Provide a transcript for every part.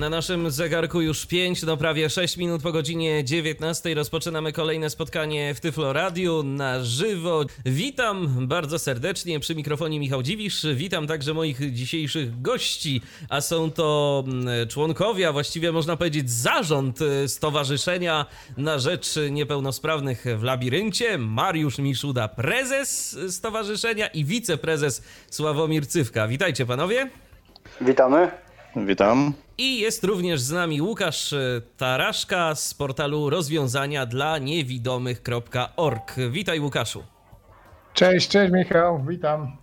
Na naszym zegarku już 5, no prawie 6 minut po godzinie 19 rozpoczynamy kolejne spotkanie w Tyflo Radio na żywo. Witam bardzo serdecznie przy mikrofonie Michał Dziwisz. Witam także moich dzisiejszych gości, a są to mm, członkowie, a właściwie można powiedzieć zarząd y, Stowarzyszenia na Rzecz Niepełnosprawnych w Labiryncie. Mariusz Miszuda, prezes stowarzyszenia i wiceprezes Sławomir Cywka. Witajcie panowie. Witamy. Witam. I jest również z nami Łukasz Taraszka z portalu rozwiązania dla niewidomych.org. Witaj Łukaszu. Cześć, cześć Michał, witam.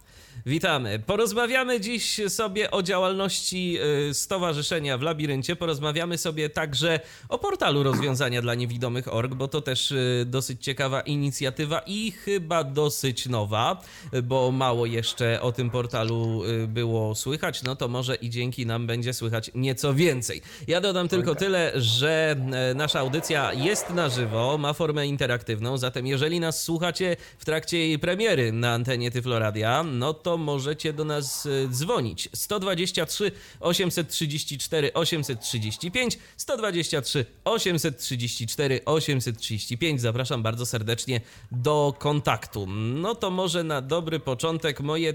Witamy. Porozmawiamy dziś sobie o działalności y, Stowarzyszenia w Labiryncie. Porozmawiamy sobie także o portalu rozwiązania dla niewidomych.org, bo to też y, dosyć ciekawa inicjatywa i chyba dosyć nowa, bo mało jeszcze o tym portalu y, było słychać. No to może i dzięki nam będzie słychać nieco więcej. Ja dodam tylko tyle, że nasza audycja jest na żywo, ma formę interaktywną, zatem jeżeli nas słuchacie w trakcie jej premiery na antenie Tyfloradia, no to możecie do nas e, dzwonić. 123 834 835 123 834 835. Zapraszam bardzo serdecznie do kontaktu. No to może na dobry początek moje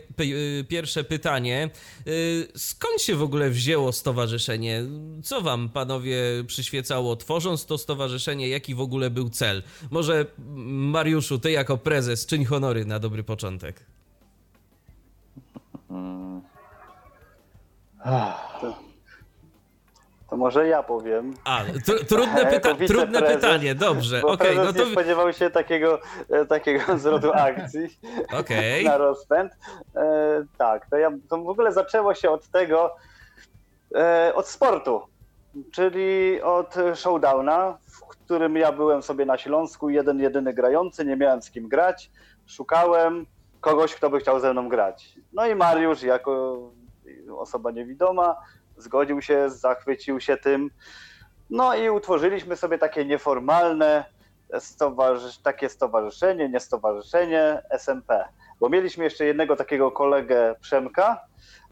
pierwsze pytanie. E, skąd się w ogóle wzięło stowarzyszenie? Co wam panowie przyświecało tworząc to stowarzyszenie? Jaki w ogóle był cel? Może Mariuszu, ty jako prezes czyń honory na dobry początek. To, to może ja powiem. A, tr trudne, pyta trudne pytanie, dobrze. Bo okay, no to... nie spodziewał się takiego, e, takiego zwrotu akcji okay. na rozpęd. E, tak, to, ja, to w ogóle zaczęło się od tego, e, od sportu, czyli od showdowna, w którym ja byłem sobie na Śląsku, jeden jedyny grający, nie miałem z kim grać, szukałem kogoś, kto by chciał ze mną grać. No i Mariusz jako osoba niewidoma zgodził się, zachwycił się tym. No i utworzyliśmy sobie takie nieformalne stowarzysz takie stowarzyszenie, nie stowarzyszenie SMP. Bo mieliśmy jeszcze jednego takiego kolegę Przemka,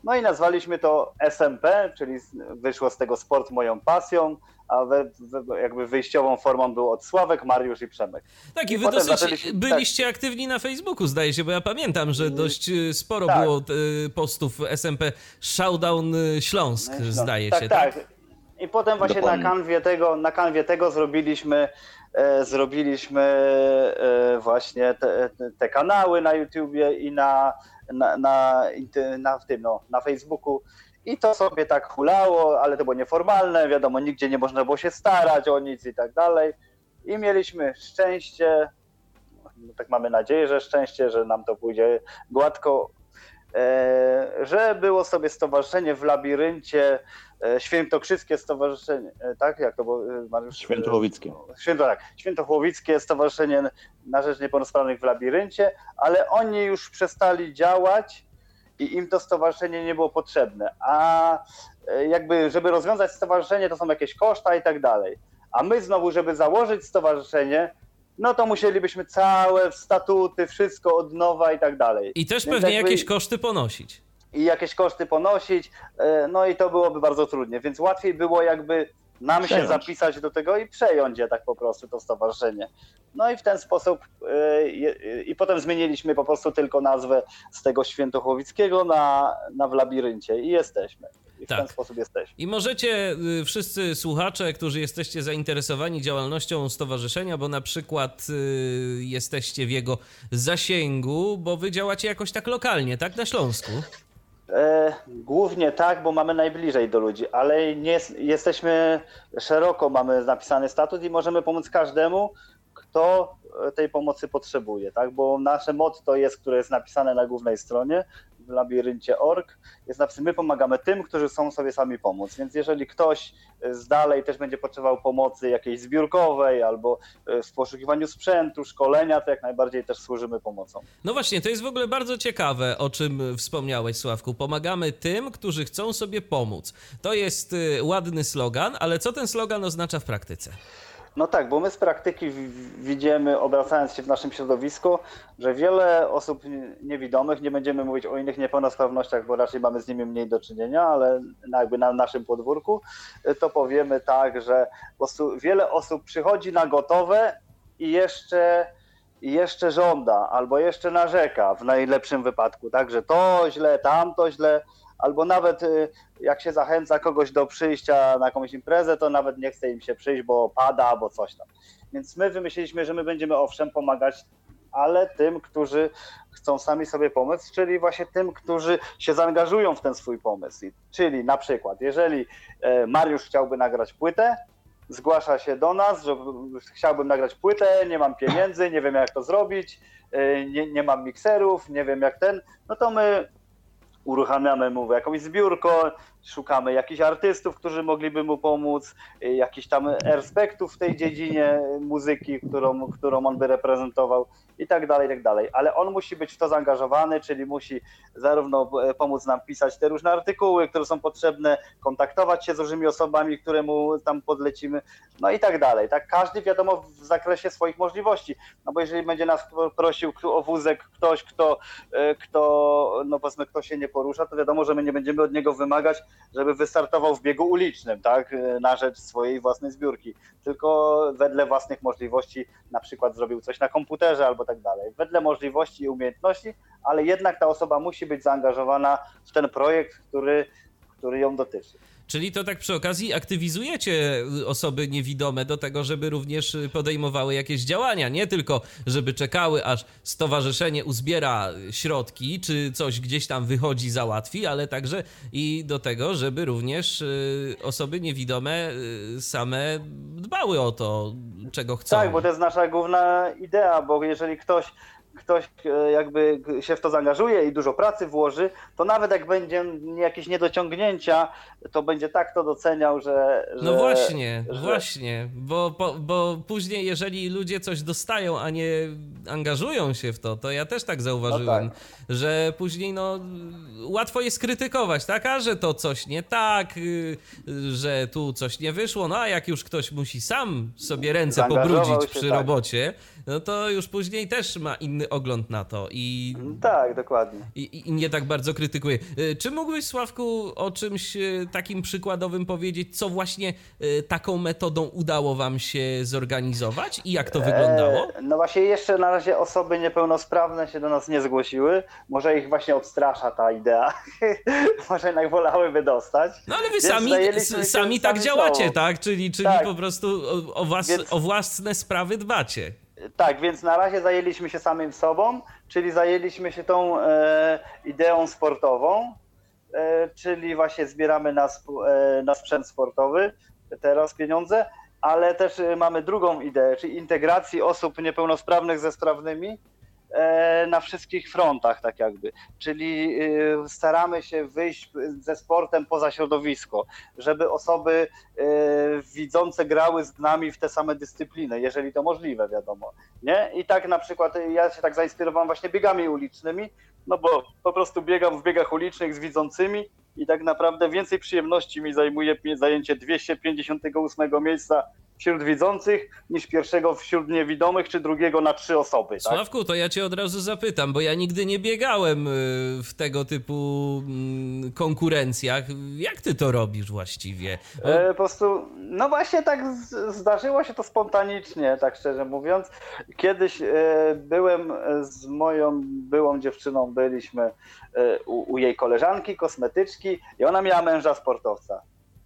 no i nazwaliśmy to SMP, czyli wyszło z tego sport moją pasją, a we, we, jakby wyjściową formą był od Sławek, Mariusz i Przemek. Tak, i, i wy dosyć zaczęliśmy... byliście tak. aktywni na Facebooku, zdaje się, bo ja pamiętam, że dość y, sporo tak. było y, postów SMP Showdown y, Śląsk, no, zdaje tak, się. Tak, tak. I potem właśnie na kanwie, tego, na kanwie tego zrobiliśmy e, zrobiliśmy e, właśnie te, te, kanały na YouTubie i na, na, na, na, w tym, no, na Facebooku i to sobie tak hulało, ale to było nieformalne, wiadomo, nigdzie nie można było się starać o nic i tak dalej. I mieliśmy szczęście, no tak mamy nadzieję, że szczęście, że nam to pójdzie gładko, e, że było sobie stowarzyszenie w labiryncie, e, Świętokrzyskie Stowarzyszenie, e, tak? Jak to było? Mariusz? Świętochłowickie. Święto, tak. Świętochłowickie Stowarzyszenie na Rzecz Niepełnosprawnych w labiryncie, ale oni już przestali działać i im to stowarzyszenie nie było potrzebne. A e, jakby, żeby rozwiązać stowarzyszenie, to są jakieś koszta i tak dalej. A my znowu, żeby założyć stowarzyszenie, no to musielibyśmy całe statuty, wszystko od nowa i tak dalej. I też Więc pewnie jakby... jakieś koszty ponosić. I jakieś koszty ponosić, e, no i to byłoby bardzo trudnie. Więc łatwiej było jakby nam przejąć. się zapisać do tego i przejąć je tak po prostu to stowarzyszenie. No i w ten sposób yy, i potem zmieniliśmy po prostu tylko nazwę z tego Świętochłowickiego na, na w labiryncie i jesteśmy. I w tak. ten sposób jesteśmy. I możecie y, wszyscy słuchacze, którzy jesteście zainteresowani działalnością stowarzyszenia, bo na przykład y, jesteście w jego zasięgu, bo wy działacie jakoś tak lokalnie, tak? Na Śląsku. E, głównie tak, bo mamy najbliżej do ludzi, ale nie jesteśmy szeroko, mamy napisany statut i możemy pomóc każdemu, kto tej pomocy potrzebuje, tak? Bo nasze motto jest, które jest napisane na głównej stronie, w labiryncie org jest napisane, my pomagamy tym, którzy chcą sobie sami pomóc. Więc jeżeli ktoś z dalej też będzie potrzebował pomocy jakiejś zbiórkowej albo w poszukiwaniu sprzętu, szkolenia, to jak najbardziej też służymy pomocą. No właśnie, to jest w ogóle bardzo ciekawe, o czym wspomniałeś, Sławku. Pomagamy tym, którzy chcą sobie pomóc. To jest ładny slogan, ale co ten slogan oznacza w praktyce? No tak, bo my z praktyki widzimy, obracając się w naszym środowisku, że wiele osób niewidomych, nie będziemy mówić o innych niepełnosprawnościach, bo raczej mamy z nimi mniej do czynienia, ale jakby na naszym podwórku, to powiemy tak, że wiele osób przychodzi na gotowe i jeszcze i jeszcze żąda, albo jeszcze narzeka w najlepszym wypadku, tak, że to źle, tamto źle, albo nawet y, jak się zachęca kogoś do przyjścia na jakąś imprezę, to nawet nie chce im się przyjść, bo pada, albo coś tam. Więc my wymyśliliśmy, że my będziemy owszem pomagać, ale tym, którzy chcą sami sobie pomóc, czyli właśnie tym, którzy się zaangażują w ten swój pomysł. Czyli na przykład, jeżeli e, Mariusz chciałby nagrać płytę, zgłasza się do nas, że chciałbym nagrać płytę, nie mam pieniędzy, nie wiem jak to zrobić, e, nie, nie mam mikserów, nie wiem jak ten, no to my uruchamiamy mu jakąś zbiórkę, szukamy jakichś artystów, którzy mogliby mu pomóc, jakichś tam respektów w tej dziedzinie muzyki, którą, którą on by reprezentował i tak dalej, i tak dalej. Ale on musi być w to zaangażowany, czyli musi zarówno pomóc nam pisać te różne artykuły, które są potrzebne, kontaktować się z różnymi osobami, które mu tam podlecimy, no i tak dalej. Tak każdy wiadomo w zakresie swoich możliwości, no bo jeżeli będzie nas prosił o wózek ktoś, kto, kto no powiedzmy, kto się nie porusza, to wiadomo, że my nie będziemy od niego wymagać, żeby wystartował w biegu ulicznym, tak, na rzecz swojej własnej zbiórki, tylko wedle własnych możliwości, na przykład zrobił coś na komputerze albo tak dalej, wedle możliwości i umiejętności, ale jednak ta osoba musi być zaangażowana w ten projekt, który, który ją dotyczy. Czyli to tak przy okazji aktywizujecie osoby niewidome do tego, żeby również podejmowały jakieś działania, nie tylko żeby czekały, aż stowarzyszenie uzbiera środki, czy coś gdzieś tam wychodzi, załatwi, ale także i do tego, żeby również y, osoby niewidome y, same dbały o to, czego chcą. Tak, bo to jest nasza główna idea, bo jeżeli ktoś ktoś e, jakby się w to zaangażuje i dużo pracy włoży, to nawet jak będzie jakieś niedociągnięcia, to będzie tak to doceniał, że. że no właśnie, że... właśnie, bo, bo, bo później, jeżeli ludzie coś dostają, a nie angażują się w to, to ja też tak zauważyłem, no tak. że później no łatwo jest krytykować, tak? A że to coś nie tak, y, że tu coś nie wyszło, no a jak już ktoś musi sam sobie ręce pobrudzić przy tak. robocie, no to już później też ma inny ogląd na to i... Tak, dokładnie. I, i nie tak bardzo krytykuje. Y, czy mógłbyś, Sławku, o czymś y, takim przykładowym powiedzieć, co właśnie taką metodą udało wam się zorganizować i jak to wyglądało? E, no właśnie jeszcze na razie osoby niepełnosprawne się do nas nie zgłosiły. Może ich właśnie odstrasza ta idea. Może jednak wolałyby dostać. No ale wy sami, sami tak działacie, tak? Czyli, czyli tak. po prostu o, o, was, Więc... o własne sprawy dbacie. Tak, więc na razie zajęliśmy się samym sobą, czyli zajęliśmy się tą e, ideą sportową, e, czyli właśnie zbieramy na, e, na sprzęt sportowy teraz pieniądze, ale też y, mamy drugą ideę, czyli integracji osób niepełnosprawnych ze sprawnymi. e, na wszystkich frontach, tak jakby. Czyli y, staramy się wyjść ze sportem poza środowisko, żeby osoby e, widzące grały z nami w te same dyscypliny, jeżeli to możliwe, wiadomo. Nie? I tak na przykład ja się tak zainspirowałem właśnie biegami ulicznymi, no bo po prostu biegam w biegach ulicznych z widzącymi i tak naprawdę więcej przyjemności mi zajmuje zajęcie 258 miejsca wśród widzących niż pierwszego wśród niewidomych, czy drugiego na trzy osoby. Tak? Sławku, to ja cię od razu zapytam, bo ja nigdy nie biegałem y, w tego typu mm, konkurencjach. Jak ty to robisz właściwie? E, po prostu, no właśnie tak zdarzyło się to spontanicznie, tak szczerze mówiąc. Kiedyś e, byłem z moją byłą dziewczyną, byliśmy e, u, u jej koleżanki, kosmetyczki i ona miała męża sportowca.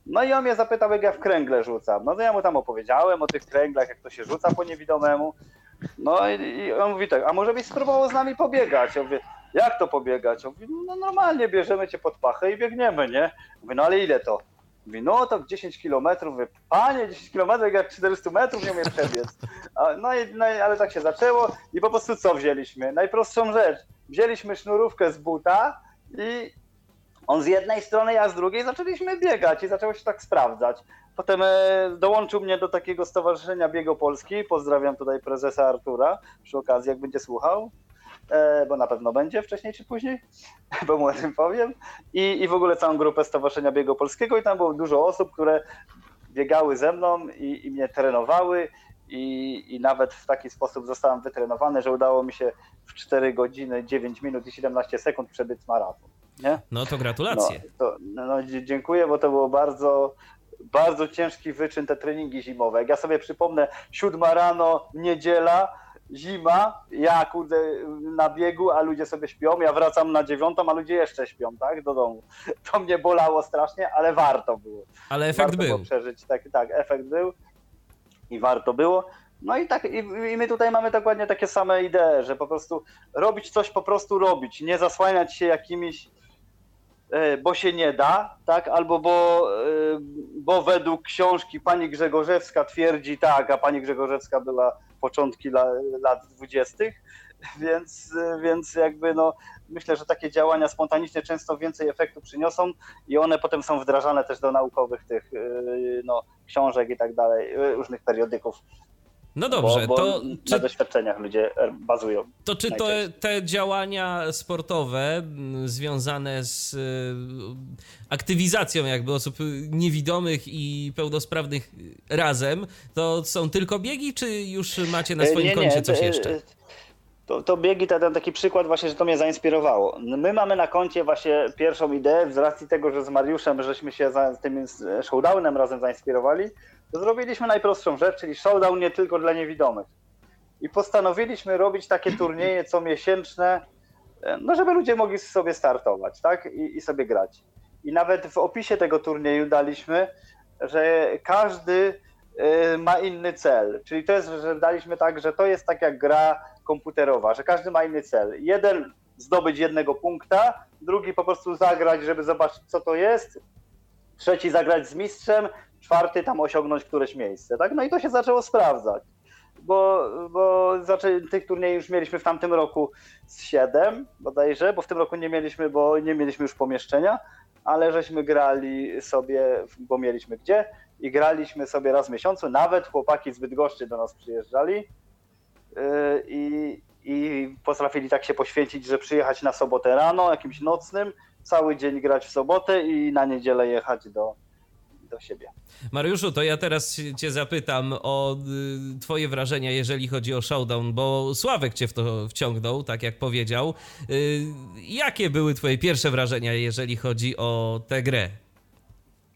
No i on mnie zapytał, jak ja w kręgle rzucam. No to ja mu tam opowiedziałem o tych kręglach, jak to się rzuca po niewidomemu. No i, i on mówi tak, a może byś spróbował z nami pobiegać? Ja mówię, jak to pobiegać? On mówi, no normalnie bierzemy cię pod pachę i biegniemy, nie? Mówię, no ale ile to? Mówi, no to 10 kilometrów. Panie, 10 kilometrów, jak 400 metrów nie umiem przebiec. No, i, no i, ale tak się zaczęło i po prostu co wzięliśmy? Najprostszą rzecz. Wzięliśmy sznurówkę z buta, I on z jednej strony, ja z drugiej zaczęliśmy biegać i zaczęło się tak sprawdzać. Potem e, dołączył mnie do takiego stowarzyszenia Biego Polski. Pozdrawiam tutaj prezesa Artura przy okazji, jak będzie słuchał, e, bo na pewno będzie wcześniej czy później, bo mu o tym powiem. I, I w ogóle całą grupę Stowarzyszenia Biegu Polskiego i tam było dużo osób, które biegały ze mną i, i mnie trenowały i, i nawet w taki sposób zostałem wytrenowany, że udało mi się w 4 godziny 9 minut i 17 sekund przebyć maraton. Nie? No to gratulacje. No, to, no, dziękuję, bo to było bardzo, bardzo ciężki wyczyn te treningi zimowe. Jak ja sobie przypomnę, siódma rano, niedziela, zima, ja kurde na biegu, a ludzie sobie śpią, ja wracam na dziewiątą, a ludzie jeszcze śpią, tak, do domu. To mnie bolało strasznie, ale warto było. Ale efekt warto był. Było przeżyć, tak, tak, efekt był i warto było. No i tak, i, i my tutaj mamy dokładnie takie same idee, że po prostu robić coś, po prostu robić, nie zasłaniać się jakimiś bo się nie da, tak? Albo bo, e, bo według książki pani Grzegorzewska twierdzi tak, a pani Grzegorzewska była początki lat dwudziestych, więc, więc jakby no, myślę, że takie działania spontaniczne często więcej efektu przyniosą i one potem są wdrażane też do naukowych tych e, no, książek i tak dalej, różnych periodyków. No dobrze, bo, bo to na czy, doświadczeniach ludzie bazują. to czy to, te działania sportowe związane z aktywizacją jakby osób niewidomych i pełnosprawnych razem, to są tylko biegi, czy już macie na swoim nie, nie, koncie coś jeszcze? To, to biegi to ten taki przykład właśnie, że to mnie zainspirowało. My mamy na koncie właśnie pierwszą ideę z racji tego, że z Mariuszem żeśmy się za tym showdownem razem zainspirowali, to zrobiliśmy najprostszą rzecz, czyli showdown nie tylko dla niewidomych. I postanowiliśmy robić takie turnieje comiesięczne, no żeby ludzie mogli sobie startować, tak? I, i sobie grać. I nawet w opisie tego turnieju daliśmy, że każdy y, ma inny cel. Czyli to jest, że daliśmy tak, że to jest tak jak gra komputerowa, że każdy ma inny cel. Jeden zdobyć jednego punkta, drugi po prostu zagrać, żeby zobaczyć, co to jest, trzeci zagrać z mistrzem, czwarty tam osiągnąć któreś miejsce. Tak? No i to się zaczęło sprawdzać. Bo, bo zaczę, tych turniejów już mieliśmy w tamtym roku z siedem bodajże, bo w tym roku nie mieliśmy, bo nie mieliśmy już pomieszczenia, ale żeśmy grali sobie, bo mieliśmy gdzie i graliśmy sobie raz w miesiącu. Nawet chłopaki z Bydgoszczy do nas przyjeżdżali yy, i, i potrafili tak się poświęcić, że przyjechać na sobotę rano, jakimś nocnym, cały dzień grać w sobotę i na niedzielę jechać do, do siebie. Mariuszu, to ja teraz cię zapytam o y, twoje wrażenia, jeżeli chodzi o Showdown, bo Sławek cię w to wciągnął, tak jak powiedział. Y, jakie były twoje pierwsze wrażenia, jeżeli chodzi o tę grę?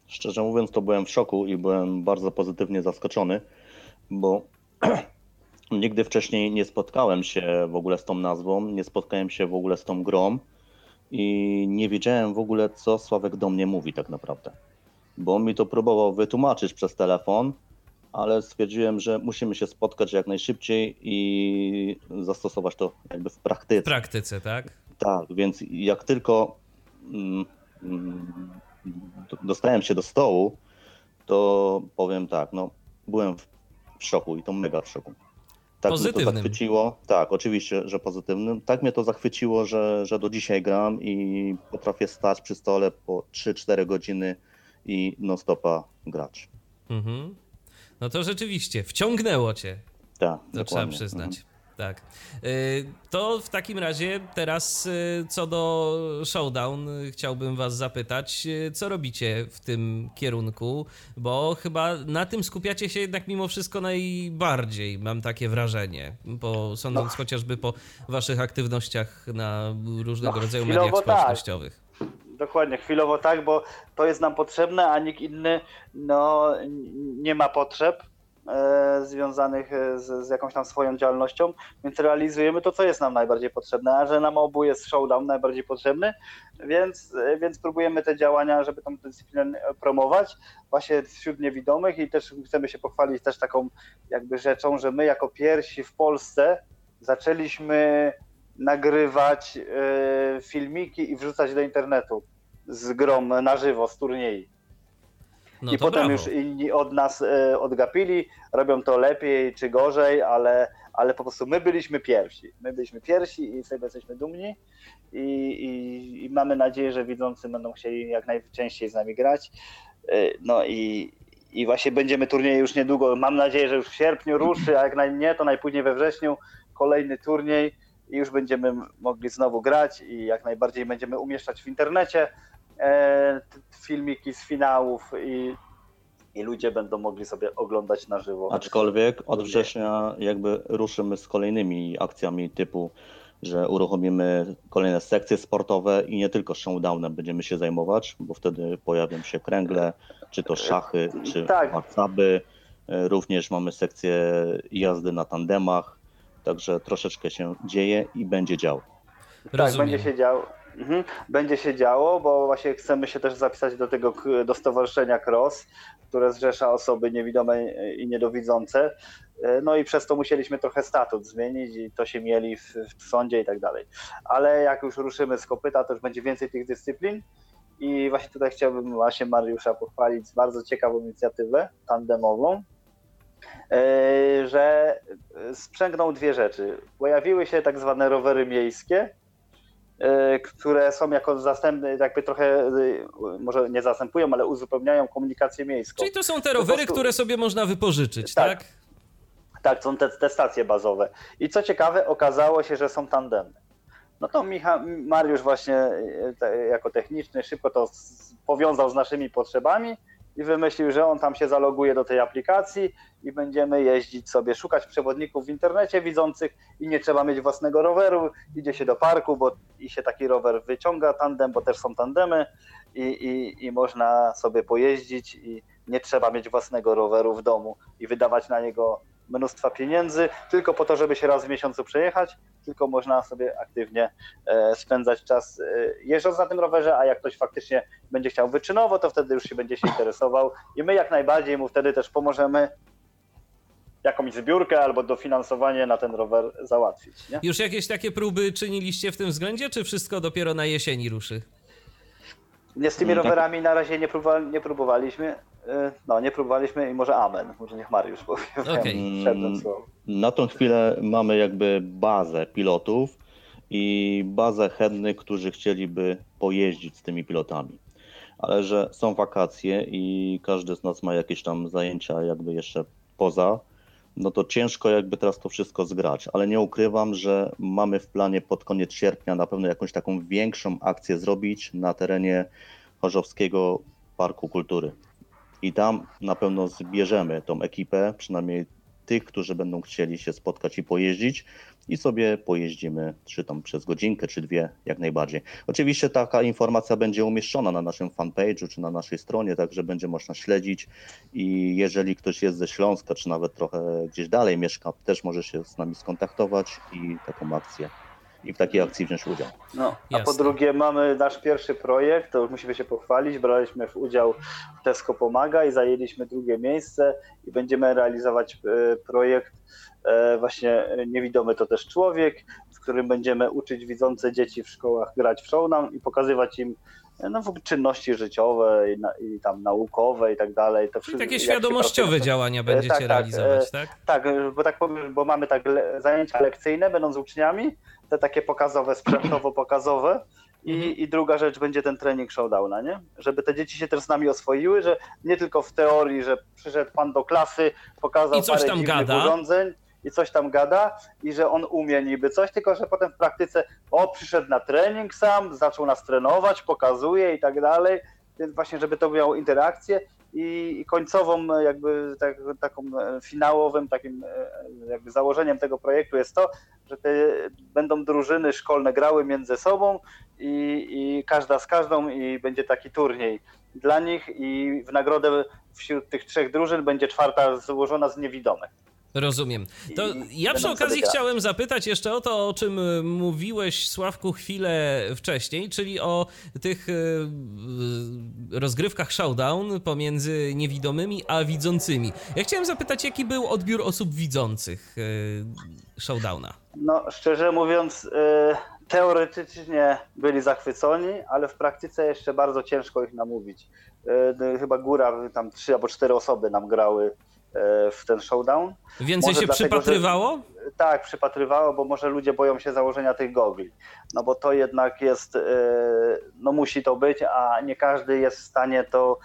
Szczerze mówiąc, to byłem w szoku i byłem bardzo pozytywnie zaskoczony, bo nigdy wcześniej nie spotkałem się w ogóle z tą nazwą, nie spotkałem się w ogóle z tą grą i nie wiedziałem w ogóle, co Sławek do mnie mówi tak naprawdę bo on mi to próbował wytłumaczyć przez telefon, ale stwierdziłem, że musimy się spotkać jak najszybciej i zastosować to jakby w praktyce. W praktyce, tak? Tak, więc jak tylko mm, mm, dostałem się do stołu, to powiem tak, no byłem w szoku i to mega w szoku. Tak pozytywnym. mnie to zachwyciło. Tak, oczywiście, że pozytywnym. Tak mnie to zachwyciło, że, że do dzisiaj gram i potrafię stać przy stole po 3-4 godziny i non-stopa gracz. Mhm. No to rzeczywiście, wciągnęło cię. Tak, To trzeba przyznać. Mhm. Tak. Y, to w takim razie teraz y, co do Showdown y, chciałbym was zapytać, co robicie w tym kierunku, bo chyba na tym skupiacie się jednak mimo wszystko najbardziej, mam takie wrażenie, bo sądząc no. chociażby po waszych aktywnościach na różnego no, rodzaju mediach tak. społecznościowych. Tak. Dokładnie, chwilowo tak, bo to jest nam potrzebne, a nikt inny no, nie ma potrzeb e, związanych z, z, jakąś tam swoją działalnością, więc realizujemy to, co jest nam najbardziej potrzebne, a że nam obu jest showdown najbardziej potrzebny, więc, więc próbujemy te działania, żeby tą dyscyplinę promować właśnie wśród niewidomych i też chcemy się pochwalić też taką jakby rzeczą, że my jako pierwsi w Polsce zaczęliśmy nagrywać e, filmiki i wrzucać do internetu z grom na żywo, z turniej. No I potem brawo. już inni od nas e, odgapili, robią to lepiej czy gorzej, ale, ale po prostu my byliśmy pierwsi. My byliśmy pierwsi i sobie jesteśmy dumni i, i, i mamy nadzieję, że widzący będą chcieli jak najczęściej z nami grać. E, No i, i właśnie będziemy turnieje już niedługo. Mam nadzieję, że już w sierpniu ruszy, a jak nie, to najpóźniej we wrześniu kolejny turniej i już będziemy mogli znowu grać i jak najbardziej będziemy umieszczać w internecie e, filmiki z finałów i, i ludzie będą mogli sobie oglądać na żywo. Aczkolwiek od września jakby ruszymy z kolejnymi akcjami typu, że uruchomimy kolejne sekcje sportowe i nie tylko showdownem będziemy się zajmować, bo wtedy pojawią się kręgle, czy to szachy, czy Tak. warcaby. E, Również mamy sekcję jazdy na tandemach, także troszeczkę się dzieje i będzie działo. Tak, Rozumiem. będzie się działo. Mhm. Będzie się działo, bo właśnie chcemy się też zapisać do tego do stowarzyszenia CROSS, które zrzesza osoby niewidome i niedowidzące. E, No i przez to musieliśmy trochę statut zmienić i to się mieli w, w sądzie i tak dalej. Ale jak już ruszymy z kopyta, to już będzie więcej tych dyscyplin. I właśnie tutaj chciałbym właśnie Mariusza pochwalić bardzo ciekawą inicjatywę tandemową, że sprzęgną dwie rzeczy. Pojawiły się tak zwane rowery miejskie, e, które są jako zastępne, jakby trochę, e, może nie zastępują, ale uzupełniają komunikację miejską. Czyli to są te rowery, prostu- które sobie można wypożyczyć, tak? Tak. Tak, są te, te stacje bazowe. I co ciekawe, okazało się, że są tandemy. No to Micha, Mariusz właśnie e, te, jako techniczny szybko to powiązał z naszymi potrzebami i wymyślił, że on tam się zaloguje do tej aplikacji i będziemy jeździć sobie, szukać przewodników w internecie widzących i nie trzeba mieć własnego roweru, idzie się do parku, bo i się taki rower wyciąga tandem, bo też są tandemy i, i, i można sobie pojeździć i nie trzeba mieć własnego roweru w domu i wydawać na niego mnóstwa pieniędzy, tylko po to, żeby się raz w miesiącu przejechać, tylko można sobie aktywnie e, spędzać czas e, jeżdżąc na tym rowerze, a jak ktoś faktycznie będzie chciał wyczynowo, to wtedy już się będzie się interesował i my jak najbardziej mu wtedy też pomożemy jakąś zbiórkę albo dofinansowanie na ten rower załatwić. Nie? Już jakieś takie próby czyniliście w tym względzie, czy wszystko dopiero na jesieni ruszy? Nie z tymi Mm, tak. rowerami na razie nie, próbowaliśmy. E, No, nie próbowaliśmy i może amen. Może niech Mariusz powie. Przedtem słowo. Na tą chwilę mamy jakby bazę pilotów i bazę chętnych, którzy chcieliby pojeździć z tymi pilotami. Ale że są wakacje i każdy z nas ma jakieś tam zajęcia jakby jeszcze poza, no to ciężko jakby teraz to wszystko zgrać, ale nie ukrywam, że mamy w planie pod koniec sierpnia na pewno jakąś taką większą akcję zrobić na terenie Chorzowskiego Parku Kultury. I tam na pewno zbierzemy tą ekipę, przynajmniej tych, którzy będą chcieli się spotkać i pojeździć i sobie pojeździmy, czy tam przez godzinkę, czy dwie, jak najbardziej. Oczywiście taka informacja będzie umieszczona na naszym fanpage'u, czy na naszej stronie, także będzie można śledzić i jeżeli ktoś jest ze Śląska, czy nawet trochę gdzieś dalej mieszka, też może się z nami skontaktować i taką akcję, i w takiej akcji wziąć udział. No, a po Jasne. drugie mamy nasz pierwszy projekt, to już musimy się pochwalić, braliśmy w udział w Tesco Pomaga i zajęliśmy drugie miejsce i będziemy realizować e, projekt e, właśnie e, Niewidomy to też człowiek, w którym będziemy uczyć widzące dzieci w szkołach grać w showdown i pokazywać im no, w ogóle czynności życiowe i, na, i tam naukowe i tak dalej. To Czyli takie świadomościowe pracuje. działania tak, będziecie tak, realizować, e, tak? Tak, bo tak powiem, bo mamy tak le- zajęcia lekcyjne, będą z uczniami, te takie pokazowe, sprzętowo-pokazowe. I, Mhm. I druga rzecz będzie ten trening showdowna, nie? Żeby te dzieci się też z nami oswoiły, że nie tylko w teorii, że przyszedł pan do klasy, pokazał I coś parę tam dziwnych gada. urządzeń i coś tam gada i że on umie niby coś, tylko że potem w praktyce o, przyszedł na trening sam, zaczął nas trenować, pokazuje i tak dalej, więc właśnie, żeby to miało interakcję i, końcową e, jakby tak, taką e, finałowym takim e, jakby założeniem tego projektu jest to, że te będą drużyny szkolne grały między sobą i, i każda z każdą i będzie taki turniej dla nich i w nagrodę wśród tych trzech drużyn będzie czwarta złożona z niewidomych. Rozumiem. To ja przy okazji chciałem zapytać jeszcze o to, o czym y, mówiłeś, Sławku, chwilę wcześniej, czyli o tych y, rozgrywkach showdown pomiędzy niewidomymi a widzącymi. Ja chciałem zapytać, jaki był odbiór osób widzących y, showdowna? No, szczerze mówiąc, e, teoretycznie byli zachwyconi, ale w praktyce jeszcze bardzo ciężko ich namówić, e, chyba góra, tam trzy albo cztery osoby nam grały e, w ten showdown. Więcej Może się dlatego, że- przypatrywało? Tak, przypatrywało, bo może ludzie boją się założenia tych gogli. No bo to jednak jest, e, no musi to być, a nie każdy jest w stanie to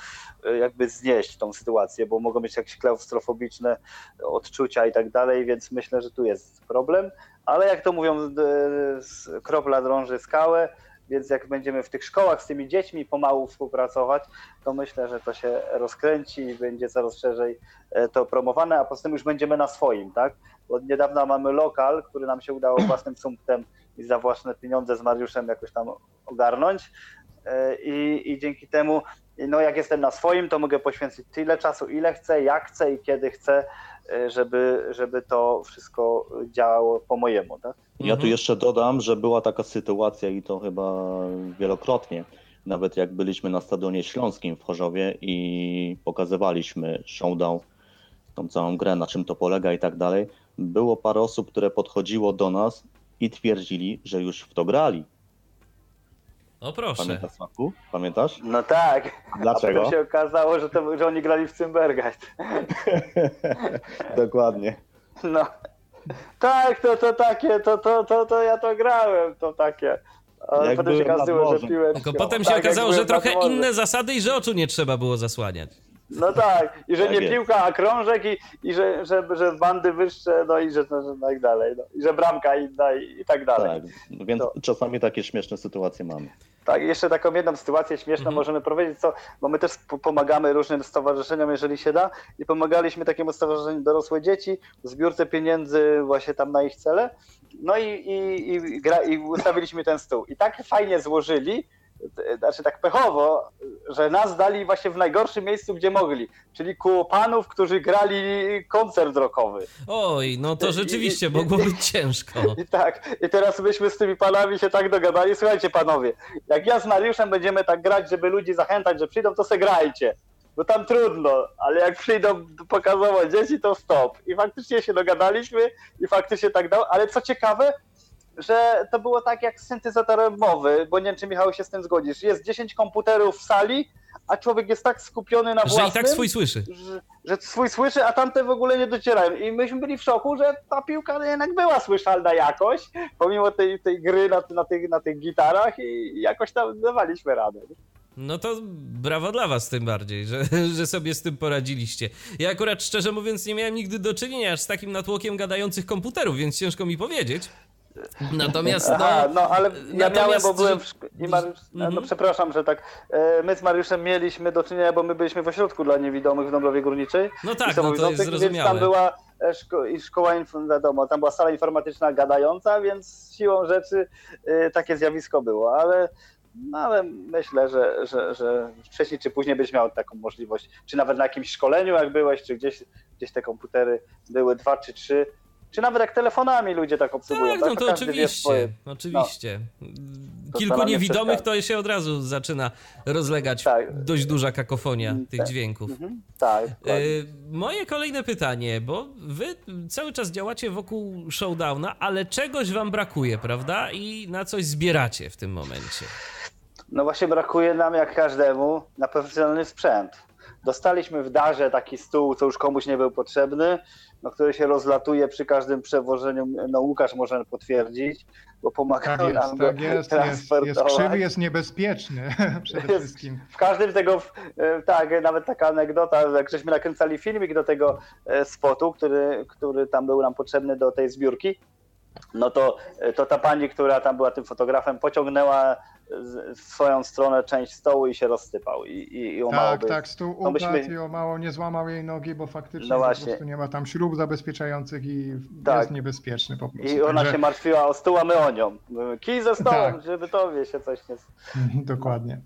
e, jakby znieść, tą sytuację, bo mogą być jakieś klaustrofobiczne odczucia i tak dalej, więc myślę, że tu jest problem. Ale jak to mówią, e, kropla drąży skałę, więc jak będziemy w tych szkołach z tymi dziećmi pomału współpracować, to myślę, że to się rozkręci i będzie coraz szerzej e, to promowane, a poza tym już będziemy na swoim, tak? Od niedawna mamy lokal, który nam się udało własnym sumptem i za własne pieniądze z Mariuszem jakoś tam ogarnąć. E, I, I dzięki temu, no jak jestem na swoim, to mogę poświęcić tyle czasu, ile chcę, jak chcę i kiedy chcę, żeby, żeby to wszystko działało po mojemu. Tak? Ja tu Mhm. jeszcze dodam, że była taka sytuacja i to chyba wielokrotnie, nawet jak byliśmy na Stadionie Śląskim w Chorzowie i pokazywaliśmy showdown, tą całą grę, na czym to polega i tak dalej, było parę osób, które podchodziło do nas i twierdzili, że już w to grali. O proszę. Pamiętasz, Sławku? Pamiętasz? No tak. A Dlaczego? potem się okazało, że, to, że oni grali w Cymbergeist. Dokładnie. No. Tak, to, to takie, to, to, to, to ja to grałem, to takie. Ale potem się okazało, że piłem. Potem się Tak, okazało, że trochę inne zasady i że oczu nie trzeba było zasłaniać. No tak, i że Tak nie jest. piłka, a krążek i, i że, że, że bandy wyższe, no i że, że, że tak dalej, no. i że bramka inna i, i tak dalej. Tak, więc To- czasami takie śmieszne sytuacje mamy. Tak, jeszcze taką jedną sytuację śmieszną Mhm. możemy powiedzieć, co, bo my też pomagamy różnym stowarzyszeniom, jeżeli się da, i pomagaliśmy takiemu stowarzyszeniu dorosłe dzieci w zbiórce pieniędzy właśnie tam na ich cele. No i, i, i, gra, i ustawiliśmy ten stół. I tak fajnie złożyli, znaczy tak pechowo, że nas dali właśnie w najgorszym miejscu, gdzie mogli, czyli ku panów, którzy grali koncert rockowy. Oj, no to I- rzeczywiście i- mogło być ciężko. I tak, i teraz myśmy z tymi panami się tak dogadali. Słuchajcie, panowie, jak ja z Mariuszem będziemy tak grać, żeby ludzi zachęcać, że przyjdą, to se grajcie. Bo tam trudno, ale jak przyjdą pokazowo dzieci, to stop. I faktycznie się dogadaliśmy i faktycznie tak dało. Ale co ciekawe, że to było tak jak z syntezatorem mowy, bo nie wiem, czy Michał się z tym zgodzisz. Jest 10 komputerów w sali, a człowiek jest tak skupiony na Że własnym i tak swój słyszy. że, że swój słyszy, a tamte w ogóle nie docierają. I myśmy byli w szoku, że ta piłka jednak była słyszalna jakoś, pomimo tej, tej gry na, na, tych, na tych gitarach i jakoś tam dawaliśmy radę. No to brawo dla was tym bardziej, że, że sobie z tym poradziliście. Ja akurat szczerze mówiąc nie miałem nigdy do czynienia z takim natłokiem gadających komputerów, więc ciężko mi powiedzieć. Natomiast no, Aha, no ale ja miałem, natomiast, bo byłem w szko- i Mariusz, no Mhm. przepraszam, że tak, e, my z Mariuszem mieliśmy do czynienia, bo my byliśmy w ośrodku dla niewidomych w Dąbrowie Górniczej. no tak, no to jest samowidzących, Więc zrozumiałe. tam była e, szko- szkoła, wiadomo, tam była sala informatyczna gadająca, więc siłą rzeczy e, takie zjawisko było, ale, no, ale myślę, że, że, że wcześniej czy później byś miał taką możliwość, czy nawet na jakimś szkoleniu jak byłeś, czy gdzieś, gdzieś te komputery były dwa czy trzy, czy nawet jak telefonami ludzie tak obsługują. Tak, tak? no to każdy wie oczywiście, oczywiście. To Kilku nie niewidomych przeszkadza. to się od razu zaczyna rozlegać Tak. dość duża kakofonia Mm, tych tak. dźwięków. Mhm, tak. Y, Moje kolejne pytanie, bo wy cały czas działacie wokół showdowna, ale czegoś wam brakuje, prawda? I na coś zbieracie w tym momencie. No właśnie brakuje nam, jak każdemu, na profesjonalny sprzęt. Dostaliśmy w darze taki stół, co już komuś nie był potrzebny, no, który się rozlatuje przy każdym przewożeniu. No Łukasz może potwierdzić, bo pomaga Tak nam jest, go tak jest, jest, transportować. jest krzywy, jest niebezpieczny przede Jest- wszystkim. W każdym tego, e, tak, nawet taka anegdota, jak żeśmy nakręcali filmik do tego e, spotu, który, który tam był nam potrzebny do tej zbiórki, no to, to ta pani, która tam była tym fotografem, pociągnęła w swoją stronę część stołu i się rozsypał. I, i, i Tak, by- tak, stół no myśmy- i o mało nie złamał jej nogi, bo faktycznie No po prostu nie ma tam śrub zabezpieczających i Tak. jest niebezpieczny po prostu. I ona Także- się martwiła o stół, a my o nią. Kij ze stołem, Tak. żeby tobie się coś nie... Dokładnie.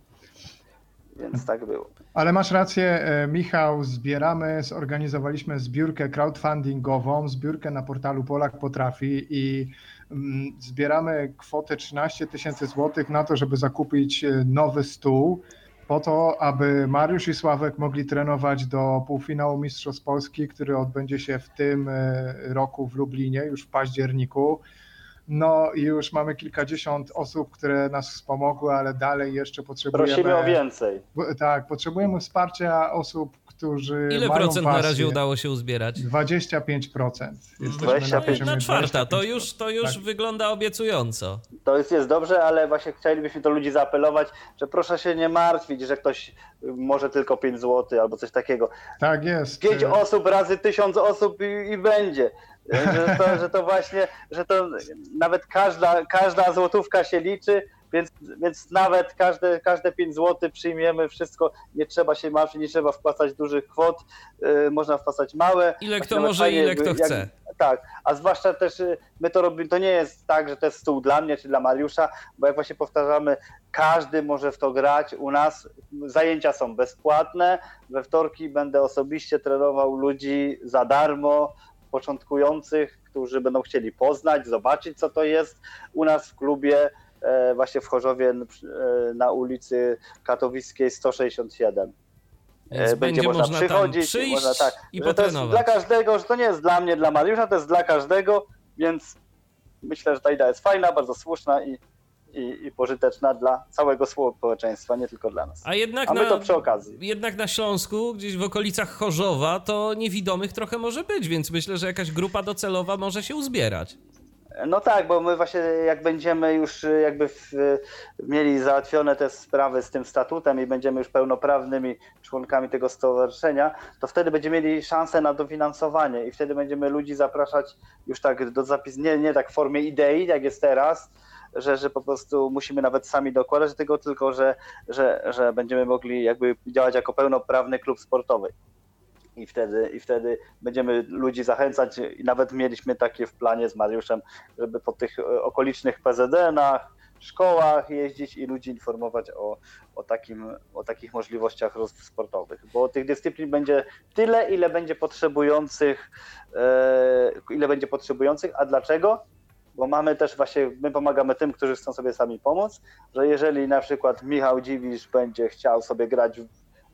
Więc tak było. Ale masz rację, e, Michał, zbieramy, zorganizowaliśmy zbiórkę crowdfundingową, zbiórkę na portalu Polak Potrafi i mm, zbieramy kwotę 13 tysięcy złotych na to, żeby zakupić e, nowy stół, po to, aby Mariusz i Sławek mogli trenować do półfinału Mistrzostw Polski, który odbędzie się w tym e, roku w Lublinie, już w październiku. No i już mamy kilkadziesiąt osób, które nas wspomogły, ale dalej jeszcze potrzebujemy. Prosimy o więcej. Tak, potrzebujemy wsparcia osób, którzy. Ile mają procent na razie udało się uzbierać? 25%. Jesteśmy 25. na Na czwarta, to 25%. już, to już Tak. wygląda obiecująco. To jest, jest dobrze, ale właśnie chcielibyśmy do ludzi zaapelować, że proszę się nie martwić, że ktoś y, może tylko 5 zł albo coś takiego. Tak jest. 5 osób razy 1000 osób i, i będzie. Że to, że to właśnie, że to nawet każda, każda złotówka się liczy, więc, więc nawet każde, każde 5 zł przyjmiemy wszystko, nie trzeba się martwić, nie trzeba wpłacać dużych kwot, y, można wpłacać małe. Ile kto może, fajnie, ile kto jak- chce. Tak, a zwłaszcza też y, my to robimy, to nie jest tak, że to jest stół dla mnie czy dla Mariusza, bo jak właśnie powtarzamy, każdy może w to grać. U nas zajęcia są bezpłatne. We wtorki będę osobiście trenował ludzi za darmo, początkujących, którzy będą chcieli poznać, zobaczyć co to jest. U nas w klubie e, właśnie w Chorzowie e, na ulicy Katowickiej 167. Więc E, będzie można tam przychodzić, przyjść można, tak, i że to jest dla każdego, że to nie jest dla mnie, dla Mariusza, to jest dla każdego, więc myślę, że ta idea jest fajna, bardzo słuszna i, i, i pożyteczna dla całego społeczeństwa, nie tylko dla nas. A jednak A my na, to przy okazji. jednak na Śląsku, gdzieś w okolicach Chorzowa, to niewidomych trochę może być, więc myślę, że jakaś grupa docelowa może się uzbierać. No tak, bo my właśnie jak będziemy już jakby w, mieli załatwione te sprawy z tym statutem i będziemy już pełnoprawnymi członkami tego stowarzyszenia, to wtedy będziemy mieli szansę na dofinansowanie i wtedy będziemy ludzi zapraszać już tak do zapis, nie, nie tak w formie idei, jak jest teraz, że, że po prostu musimy nawet sami dokładać tego, tylko że, że, że będziemy mogli jakby działać jako pełnoprawny klub sportowy. I wtedy, I wtedy będziemy ludzi zachęcać i nawet mieliśmy takie w planie z Mariuszem, żeby po tych e, okolicznych PZN-ach, szkołach jeździć i ludzi informować o, o, takim, o takich możliwościach rozwój sportowych, bo tych dyscyplin będzie tyle, ile będzie potrzebujących, e, ile będzie potrzebujących, a dlaczego? Bo mamy też właśnie, my pomagamy tym, którzy chcą sobie sami pomóc, że jeżeli na przykład Michał Dziwisz będzie chciał sobie grać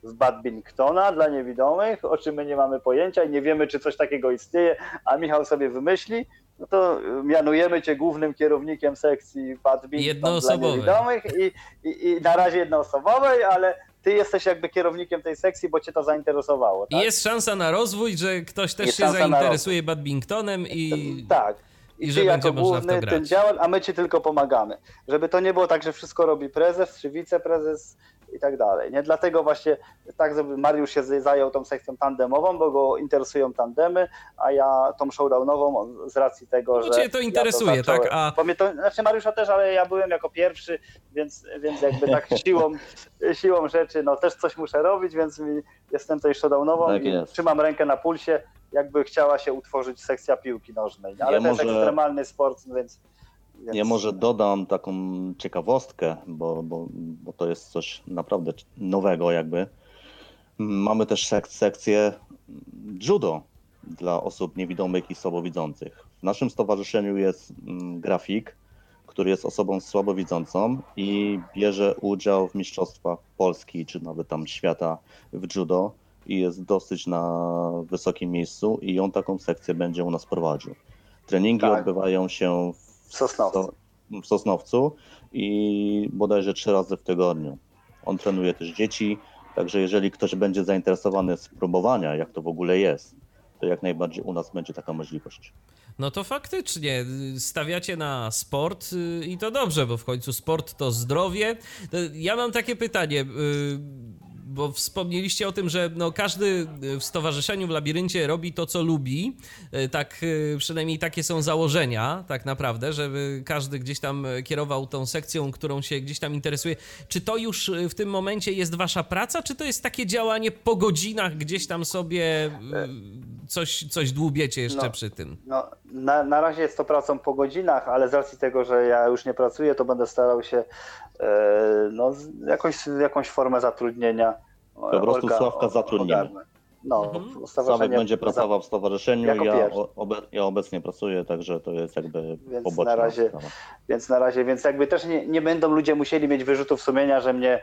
w, badmintona dla niewidomych, o czym my nie mamy pojęcia i nie wiemy, czy coś takiego istnieje, a Michał sobie wymyśli, no to mianujemy cię głównym kierownikiem sekcji badminton dla niewidomych i, i, i na razie jednoosobowej, ale ty jesteś jakby kierownikiem tej sekcji, bo cię to zainteresowało. I Tak? jest szansa na rozwój, że ktoś też Jest się zainteresuje badmintonem i... Tak. I że ty jako to główny ten działań, a my ci tylko pomagamy. Żeby to nie było tak, że wszystko robi prezes czy wiceprezes i tak dalej. Nie dlatego właśnie tak, żeby Mariusz się zajął tą sekcją tandemową, bo go interesują tandemy, a ja tą showdownową z racji tego, No że. cię to ja interesuje, zacząłem. tak? A- Bo mnie to, znaczy Mariusza też, ale ja byłem jako pierwszy, więc, więc jakby tak siłą, siłą rzeczy, no też coś muszę robić, więc mi, jestem tej showdownową Tak i jest. trzymam rękę na pulsie, jakby chciała się utworzyć sekcja piłki nożnej. Ale Ja to jest może- ekstremalny sport, więc. więc... Ja może dodam taką ciekawostkę, bo, bo, bo to jest coś naprawdę nowego jakby. Mamy też sek- sekcję judo dla osób niewidomych i słabowidzących. W naszym stowarzyszeniu jest mm, grafik, który jest osobą słabowidzącą i bierze udział w mistrzostwach Polski czy nawet tam świata w judo i jest dosyć na wysokim miejscu i on taką sekcję będzie u nas prowadził. Treningi Tak. odbywają się W Sosnowcu. w Sosnowcu i bodajże trzy razy w tygodniu. On trenuje też dzieci, także jeżeli ktoś będzie zainteresowany z próbowania, jak to w ogóle jest, to jak najbardziej u nas będzie taka możliwość. No to faktycznie stawiacie na sport y, i to dobrze, bo w końcu sport to zdrowie. Y, Ja mam takie pytanie, y, bo wspomnieliście o tym, że no każdy w stowarzyszeniu w labiryncie robi to, co lubi. Y, Tak, y, przynajmniej takie są założenia, tak naprawdę, żeby każdy gdzieś tam kierował tą sekcją, którą się gdzieś tam interesuje. Czy to już y, w tym momencie jest wasza praca, czy to jest takie działanie po godzinach, gdzieś tam sobie coś, coś dłubiecie jeszcze No. przy tym? No, na, na razie jest to pracą po godzinach, ale z racji tego, że ja już nie pracuję, to będę starał się e, no, z- jakąś, jakąś formę zatrudnienia. Po prostu Sławka zatrudnimy. No, Mhm. Sławek będzie pracował w stowarzyszeniu, ja, obe, ja obecnie pracuję, także to jest jakby Więc poboczna na razie- sprawa. Więc na razie, więc jakby też nie, nie będą ludzie musieli mieć wyrzutów sumienia, że mnie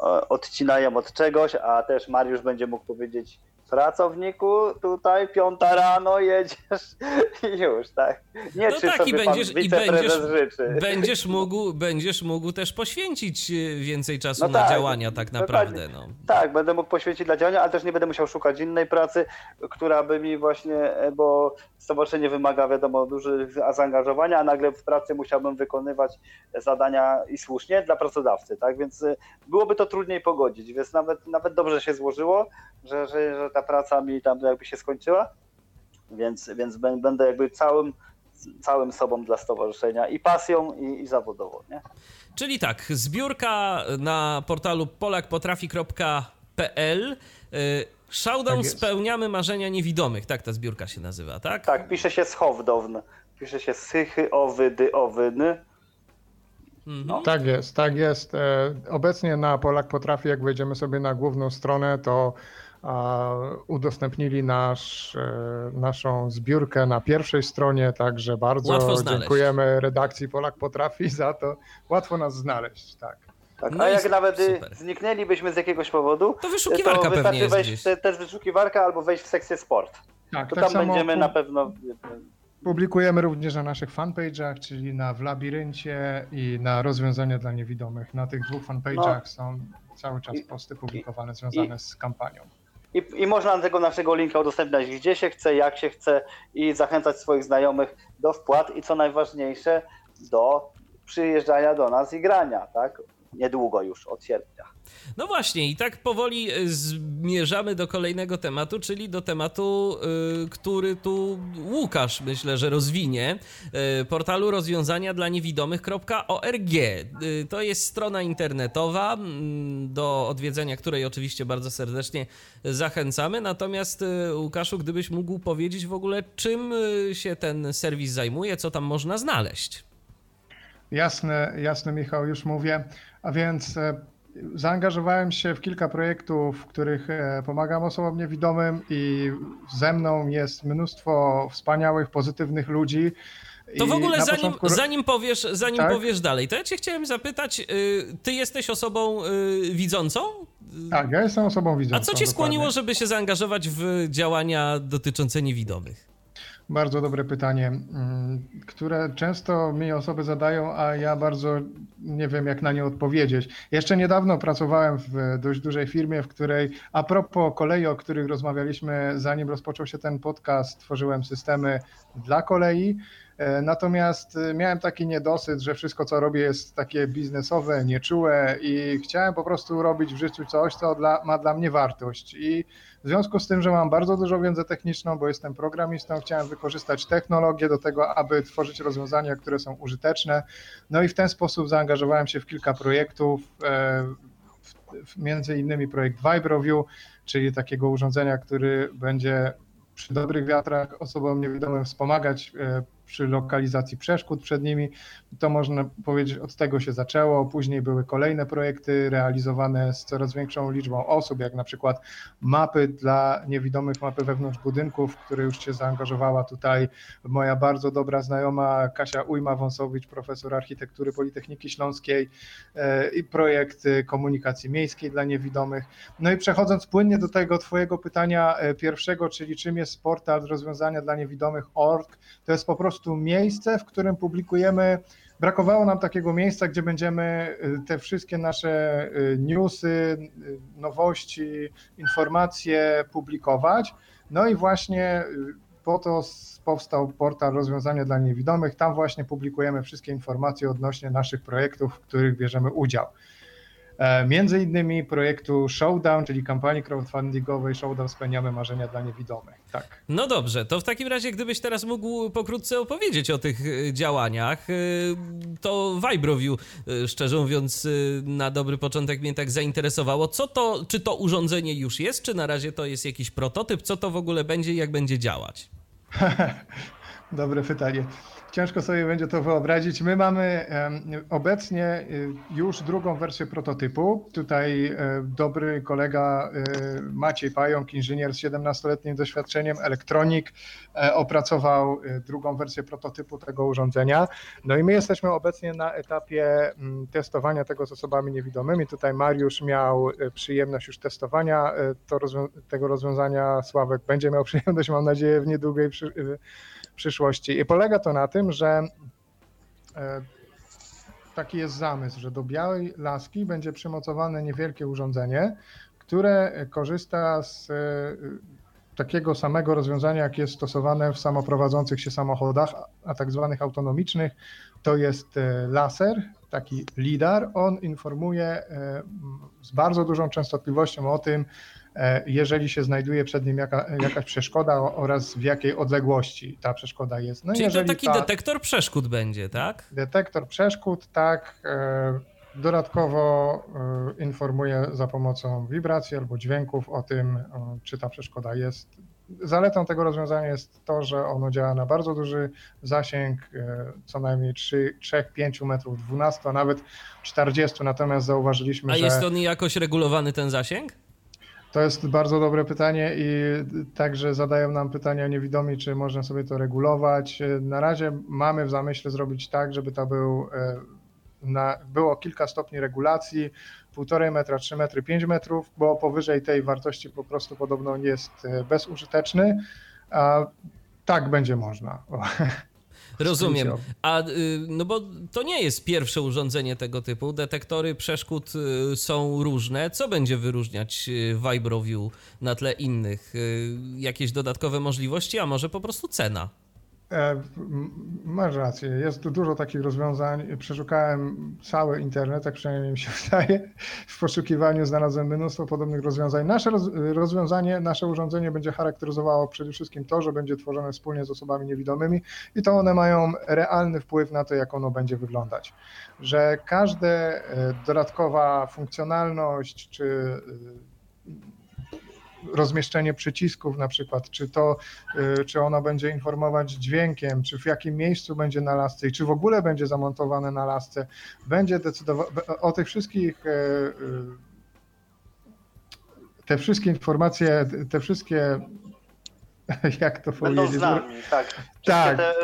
e, odcinają od czegoś, a też Mariusz będzie mógł powiedzieć, pracowniku, tutaj piąta rano jedziesz i już, tak? Nie No czy tak, sobie i będziesz, pan i będziesz, życzy. będziesz, mógł, będziesz mógł też poświęcić e, więcej czasu No na tak, działania tak naprawdę. No. Tak, będę mógł poświęcić dla działania, ale też nie będę musiał szukać innej pracy, która by mi właśnie, e, bo stowarzyszenie wymaga wiadomo dużych zaangażowania, a nagle w pracy musiałbym wykonywać zadania i słusznie dla pracodawcy, tak? Więc e, byłoby to trudniej pogodzić, więc nawet, nawet dobrze się złożyło, że, że, że ta praca mi tam jakby się skończyła, więc, więc bę- będę jakby całym, całym sobą dla stowarzyszenia i pasją i, i zawodowo, nie? Czyli tak, zbiórka na portalu polakpotrafi.pl. y, Showdown Tak spełniamy marzenia niewidomych, tak ta zbiórka się nazywa, tak? Tak, pisze się schowdowny, pisze się sychy, owydy, owyny, Mhm. no. Tak jest, tak jest. E, Obecnie na Polak Potrafi, jak wejdziemy sobie na główną stronę, to udostępnili nasz, e, naszą zbiórkę na pierwszej stronie, także bardzo dziękujemy redakcji Polak Potrafi za to. Łatwo nas znaleźć, tak. Tak, No a i jak nawet y, super. zniknęlibyśmy z jakiegoś powodu, To wyszukiwarka to pewnie wystarczy jest wejść te, też wyszukiwarka albo wejść w sekcję sport. Tak, To tak tam samo będziemy na pewno. Publikujemy również na naszych fanpage'ach, czyli na W Labiryncie i na Rozwiązania dla Niewidomych. Na tych dwóch fanpage'ach są cały czas No. I- posty publikowane związane z kampanią. I, I można tego naszego linka udostępniać gdzie się chce, jak się chce i zachęcać swoich znajomych do wpłat i co najważniejsze, do przyjeżdżania do nas i grania, tak? Niedługo już, od sierpnia. No właśnie, i tak powoli y, zmierzamy do kolejnego tematu, czyli do tematu, y, który tu Łukasz myślę, że rozwinie. Y, portalu rozwiązania dla niewidomych.org. To jest strona internetowa, do odwiedzenia której oczywiście bardzo serdecznie zachęcamy. Natomiast Łukaszu, gdybyś mógł powiedzieć w ogóle, czym się ten serwis zajmuje, co tam można znaleźć? Jasne, jasne Michał, już mówię. A więc e, zaangażowałem się w kilka projektów, w których e, pomagam osobom niewidomym i ze mną jest mnóstwo wspaniałych, pozytywnych ludzi. To w ogóle zanim, początku- zanim, powiesz, zanim Tak? powiesz dalej, to ja cię chciałem zapytać, y, ty jesteś osobą y, widzącą? Tak, ja jestem osobą widzącą. A co cię skłoniło, dokładnie. żeby się zaangażować w działania dotyczące niewidomych? Bardzo dobre pytanie, mm, które często mi osoby zadają, a ja bardzo nie wiem, jak na nie odpowiedzieć. Jeszcze niedawno pracowałem w dość dużej firmie, w której, a propos kolei, o których rozmawialiśmy, zanim rozpoczął się ten podcast, tworzyłem systemy dla kolei. E, Natomiast e, miałem taki niedosyt, że wszystko, co robię, jest takie biznesowe, nieczułe i chciałem po prostu robić w życiu coś, co dla, ma dla mnie wartość. I w związku z tym, że mam bardzo dużą wiedzę techniczną, bo jestem programistą, chciałem wykorzystać technologię do tego, aby tworzyć rozwiązania, które są użyteczne. No i w ten sposób zaangażowałem się w kilka projektów, e, w- w- między innymi projekt VibroView, czyli takiego urządzenia, który będzie przy dobrych wiatrach osobom niewidomym wspomagać e, przy lokalizacji przeszkód przed nimi. To można powiedzieć, od tego się zaczęło. Później były kolejne projekty realizowane z coraz większą liczbą osób, jak na przykład mapy dla niewidomych, mapy wewnątrz budynków, w które już się zaangażowała tutaj moja bardzo dobra znajoma Kasia Ujma-Wąsowicz, profesor architektury Politechniki Śląskiej e, i projekt komunikacji miejskiej dla niewidomych. No i przechodząc płynnie do tego twojego pytania e, pierwszego, czyli czym jest portal rozwiązania dla niewidomych org, to jest po prostu miejsce, w którym publikujemy Brakowało nam takiego miejsca, gdzie będziemy y, te wszystkie nasze y, newsy, y, nowości, informacje publikować. No i właśnie po to powstał portal Rozwiązania dla Niewidomych. Tam właśnie publikujemy wszystkie informacje odnośnie naszych projektów, w których bierzemy udział. E, Między innymi projektu Showdown, czyli kampanii crowdfundingowej Showdown Spełniamy Marzenia dla Niewidomych. Tak. No dobrze, to w takim razie, gdybyś teraz mógł pokrótce opowiedzieć o tych y, działaniach, y, to VibroView, szczerze mówiąc, na dobry początek mnie tak zainteresowało. Co to, czy to urządzenie już jest, czy na razie to jest jakiś prototyp? Co to w ogóle będzie i jak będzie działać? Dobre pytanie. Ciężko sobie będzie to wyobrazić. My mamy obecnie y, już drugą wersję prototypu. Tutaj e, dobry kolega e, Maciej Pająk, inżynier z 17-letnim doświadczeniem, elektronik, e, opracował drugą wersję prototypu tego urządzenia. No i my jesteśmy obecnie na etapie testowania tego z osobami niewidomymi. Tutaj Mariusz miał przyjemność już testowania tego rozwiązania. Sławek będzie miał przyjemność, mam nadzieję, w niedługej przyszłości. I polega to na tym, że e, taki jest zamysł, że do białej laski będzie przymocowane niewielkie urządzenie, które korzysta z e, takiego samego rozwiązania, jak jest stosowane w samoprowadzących się samochodach, a tak zwanych autonomicznych. To jest e, laser, taki lidar. On informuje z bardzo dużą częstotliwością o tym, jeżeli się znajduje przed nim jaka, jakaś przeszkoda oraz w jakiej odległości ta przeszkoda jest. No Czyli to taki ta, detektor przeszkód będzie, tak? Detektor przeszkód, tak. E, dodatkowo e, informuje za pomocą wibracji albo dźwięków o tym, czy ta przeszkoda jest. Zaletą tego rozwiązania jest to, że ono działa na bardzo duży zasięg, co najmniej 3-5 metrów, 12, a nawet 40. Natomiast zauważyliśmy, a że. A jest on jakoś regulowany ten zasięg? To jest bardzo dobre pytanie i także zadają nam pytania niewidomi, czy można sobie to regulować. Na razie mamy w zamyśle zrobić tak, żeby to był, e, na, było kilka stopni regulacji, półtorej metra, 3 metry, 5 metrów, bo powyżej tej wartości po prostu podobno jest e, bezużyteczny. A tak będzie można. Rozumiem. A y, no bo to nie jest pierwsze urządzenie tego typu. Detektory przeszkód y, są różne. Co będzie wyróżniać y, VibroView na tle innych? Jakieś dodatkowe możliwości, a może po prostu cena? E, masz rację, jest dużo takich rozwiązań. Przeszukałem cały internet, tak przynajmniej mi się wydaje. W poszukiwaniu znalazłem mnóstwo podobnych rozwiązań. Nasze rozwiązanie, nasze urządzenie będzie charakteryzowało przede wszystkim to, że będzie tworzone wspólnie z osobami niewidomymi i to one mają realny wpływ na to, jak ono będzie wyglądać. Że każda e, dodatkowa funkcjonalność czy rozmieszczenie przycisków na przykład, czy to, y, czy ono będzie informować dźwiękiem, czy w jakim miejscu będzie na lasce i czy w ogóle będzie zamontowane na lasce, będzie decydować o tych wszystkich y, y, te wszystkie informacje, te wszystkie jak to będą powiedzieć? Będą z nami, tak. tak. Te,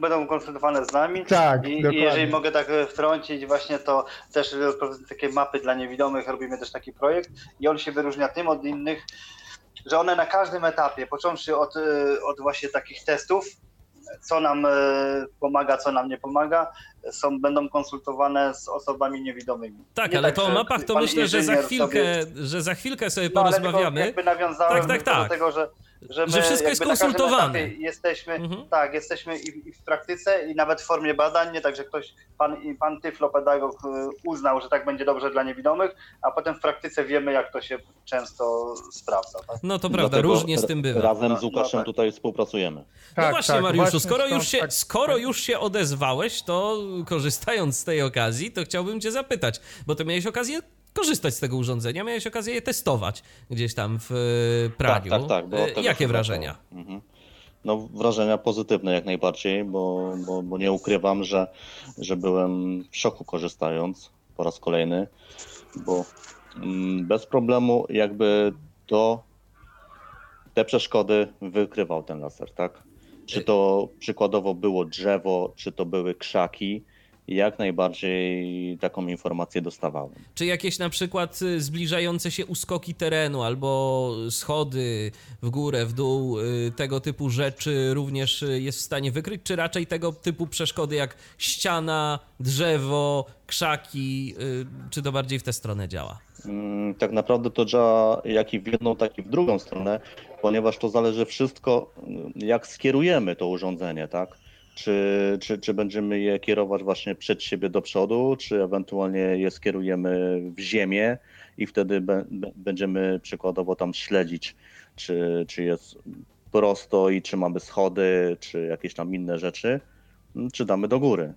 będą konsultowane z nami. Tak, I, I, jeżeli mogę tak wtrącić, właśnie to też takie mapy dla niewidomych, robimy też taki projekt i on się wyróżnia tym od innych, że one na każdym etapie, począwszy od, y, od właśnie takich testów, co nam pomaga, co nam nie pomaga, są, będą konsultowane z osobami niewidomymi. Tak, nie ale tak, to o mapach to myślę, że za chwilkę, sobie... że za chwilkę sobie no, porozmawiamy. Ale jakby nawiązałem tak, tak, tak. do tego, że że, że wszystko jest konsultowane. Jesteśmy, mhm. tak, jesteśmy i, i, w praktyce, i nawet w formie badań, nie tak, że ktoś, pan, pan tyflopedagog y, uznał, że tak będzie dobrze dla niewidomych, a potem w praktyce wiemy, jak to się często sprawdza. Tak? No to prawda, Dlatego różnie z tym bywa. Razem z no, Łukaszem no, tak. tutaj współpracujemy. No tak, właśnie, tak, Mariuszu, właśnie skoro, już się, tak, skoro tak. już się odezwałeś, to korzystając z tej okazji, to chciałbym cię zapytać, bo ty miałeś okazję korzystać z tego urządzenia, miałeś okazję je testować gdzieś tam w e, praniu. Tak, tak, tak. Jakie wrażenia? Mhm. No, wrażenia pozytywne jak najbardziej, bo, bo, bo nie ukrywam, że, że byłem w szoku korzystając po raz kolejny, bo mm, bez problemu jakby to te przeszkody wykrywał ten laser, tak? Czy to przykładowo było drzewo, czy to były krzaki, jak najbardziej taką informację dostawałem. Czy jakieś na przykład y, zbliżające się uskoki terenu albo schody w górę, w dół, y, tego typu rzeczy również y, jest w stanie wykryć, czy raczej tego typu przeszkody jak ściana, drzewo, krzaki, czy to bardziej w tę stronę działa? Mm, tak naprawdę to działa jak i w jedną, tak i w drugą stronę, ponieważ to zależy wszystko, jak skierujemy to urządzenie, tak? Czy, czy, czy będziemy je kierować właśnie przed siebie do przodu, czy ewentualnie je skierujemy w ziemię i wtedy be, będziemy przykładowo tam śledzić, czy, czy jest prosto i czy mamy schody, czy jakieś tam inne rzeczy, czy damy do góry.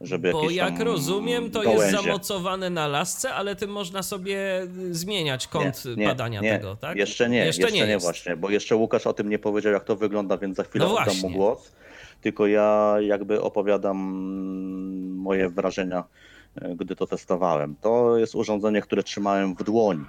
Żeby Bo jak rozumiem, to jest zamocowane na lasce, ale tym można sobie zmieniać kąt nie, nie, badania nie, tego, tak? Jeszcze nie, jeszcze, jeszcze nie, nie właśnie, bo jeszcze Łukasz o tym nie powiedział, jak to wygląda, więc za chwilę no oddam mu głos. Tylko ja jakby opowiadam moje wrażenia, e, gdy to testowałem. To jest urządzenie, które trzymałem w dłoni,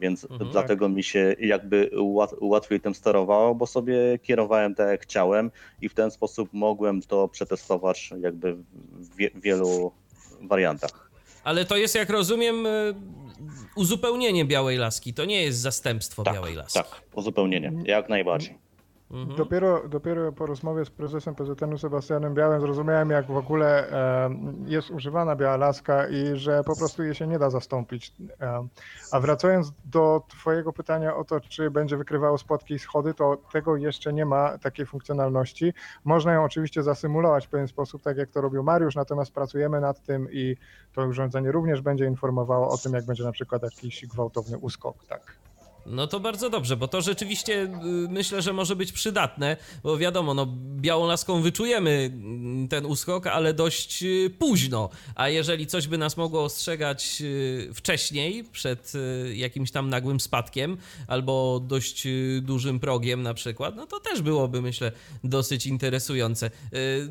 więc Mhm. dlatego mi się jakby łat, łatwiej tym sterowało, bo sobie kierowałem tak jak chciałem i w ten sposób mogłem to przetestować jakby w wie, wielu wariantach. Ale to jest, jak rozumiem, y, uzupełnienie białej laski. To nie jest zastępstwo Tak, białej laski. tak, uzupełnienie, jak najbardziej. Mhm. Dopiero, dopiero po rozmowie z prezesem PZN-u Sebastianem Białym zrozumiałem, jak w ogóle e, jest używana biała laska i że po prostu jej się nie da zastąpić. E, a wracając do Twojego pytania o to, czy będzie wykrywało spotki i schody, to tego jeszcze nie ma takiej funkcjonalności. Można ją oczywiście zasymulować w pewien sposób, tak jak to robił Mariusz, natomiast pracujemy nad tym i to urządzenie również będzie informowało o tym, jak będzie na przykład jakiś gwałtowny uskok. Tak. No to bardzo dobrze, bo to rzeczywiście y, myślę, że może być przydatne, bo wiadomo, no białą laską wyczujemy mm, ten uskok, ale dość y, późno, a jeżeli coś by nas mogło ostrzegać y, wcześniej, przed jakimś tam nagłym spadkiem, albo dość dużym progiem na przykład, no to też byłoby myślę dosyć interesujące. Y,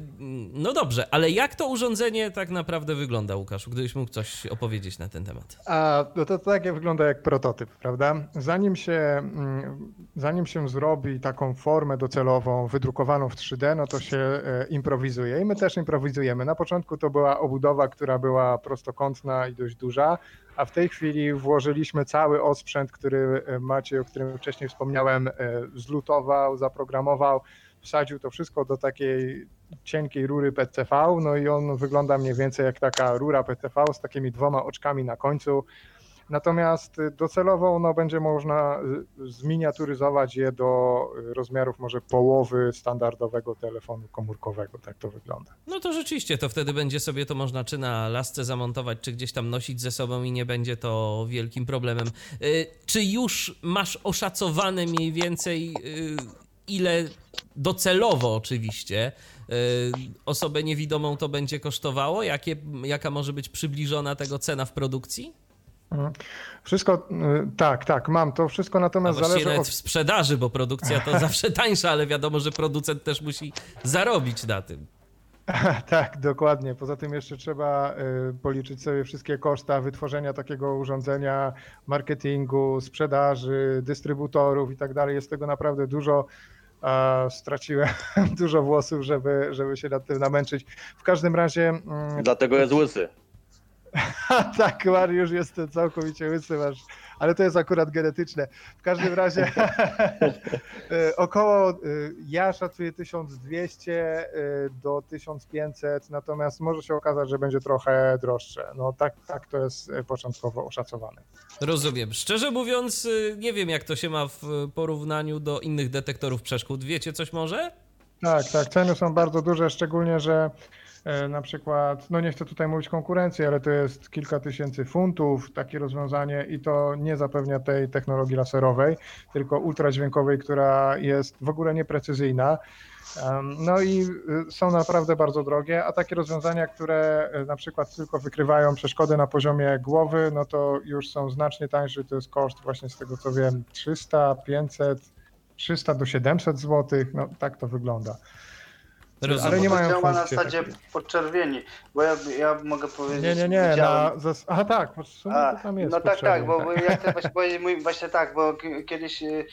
No dobrze, ale jak to urządzenie tak naprawdę wygląda, Łukaszu, gdybyś mógł coś opowiedzieć na ten temat? A no to takie wygląda jak prototyp, prawda? Zanim się, mm, zanim się zrobi taką formę docelową, wydrukowaną w 3D, no to się e, improwizuje. I my też improwizujemy. Na początku to była obudowa, która była prostokątna i dość duża, a w tej chwili włożyliśmy cały osprzęt, który e, Maciej, o którym wcześniej wspomniałem, e, zlutował, zaprogramował, wsadził to wszystko do takiej cienkiej rury PCV, no i on wygląda mniej więcej jak taka rura PCV z takimi dwoma oczkami na końcu. Natomiast y, docelowo no, będzie można y, zminiaturyzować je do y, rozmiarów może połowy standardowego telefonu komórkowego. Tak to wygląda. No to rzeczywiście, to wtedy będzie sobie to można czy na lasce zamontować, czy gdzieś tam nosić ze sobą i nie będzie to wielkim problemem. Czy już masz oszacowane mniej więcej, ile docelowo oczywiście osobę niewidomą to będzie kosztowało? Jakie, jaka może być przybliżona tego cena w produkcji? Mhm. Wszystko, y, tak, tak, mam to wszystko, A natomiast właściwie zależy nawet od... w sprzedaży, bo produkcja to zawsze tańsza, ale wiadomo, że producent też musi zarobić na tym. Tak, dokładnie. Poza tym jeszcze trzeba y, policzyć sobie wszystkie koszta wytworzenia takiego urządzenia, marketingu, sprzedaży, dystrybutorów i tak dalej. Jest tego naprawdę dużo. A straciłem dużo włosów, żeby, żeby się nad tym namęczyć. W każdym razie. mm, Dlatego jest łysy. tak, Mariusz jest całkowicie łysy, masz, ale to jest akurat genetyczne. W każdym razie y, około, y, ja szacuję 1200 y, do 1500, natomiast może się okazać, że będzie trochę droższe. No tak, tak to jest początkowo oszacowane. Rozumiem. Szczerze mówiąc, nie wiem, jak to się ma w porównaniu do innych detektorów przeszkód. Wiecie coś może? Tak, tak, ceny są bardzo duże, szczególnie, że e, na przykład, no nie chcę tutaj mówić konkurencji, ale to jest kilka tysięcy funtów takie rozwiązanie i to nie zapewnia tej technologii laserowej, tylko ultradźwiękowej, która jest w ogóle nieprecyzyjna. No i y, są naprawdę bardzo drogie, a takie rozwiązania, które y, na przykład tylko wykrywają przeszkody na poziomie głowy, no to już są znacznie tańsze, to jest koszt właśnie z tego co wiem 300, 500, 300 do 700 zł, no tak to wygląda. Rozumiem. Ale nie To mają działa na zasadzie podczerwieni, bo ja, ja mogę powiedzieć, Nie, nie, nie, na, zas... aha tak, w sumie A, to tam jest no tak, tak, bo ja chcę właśnie powiedzieć, mój, właśnie tak, bo k- kiedyś y,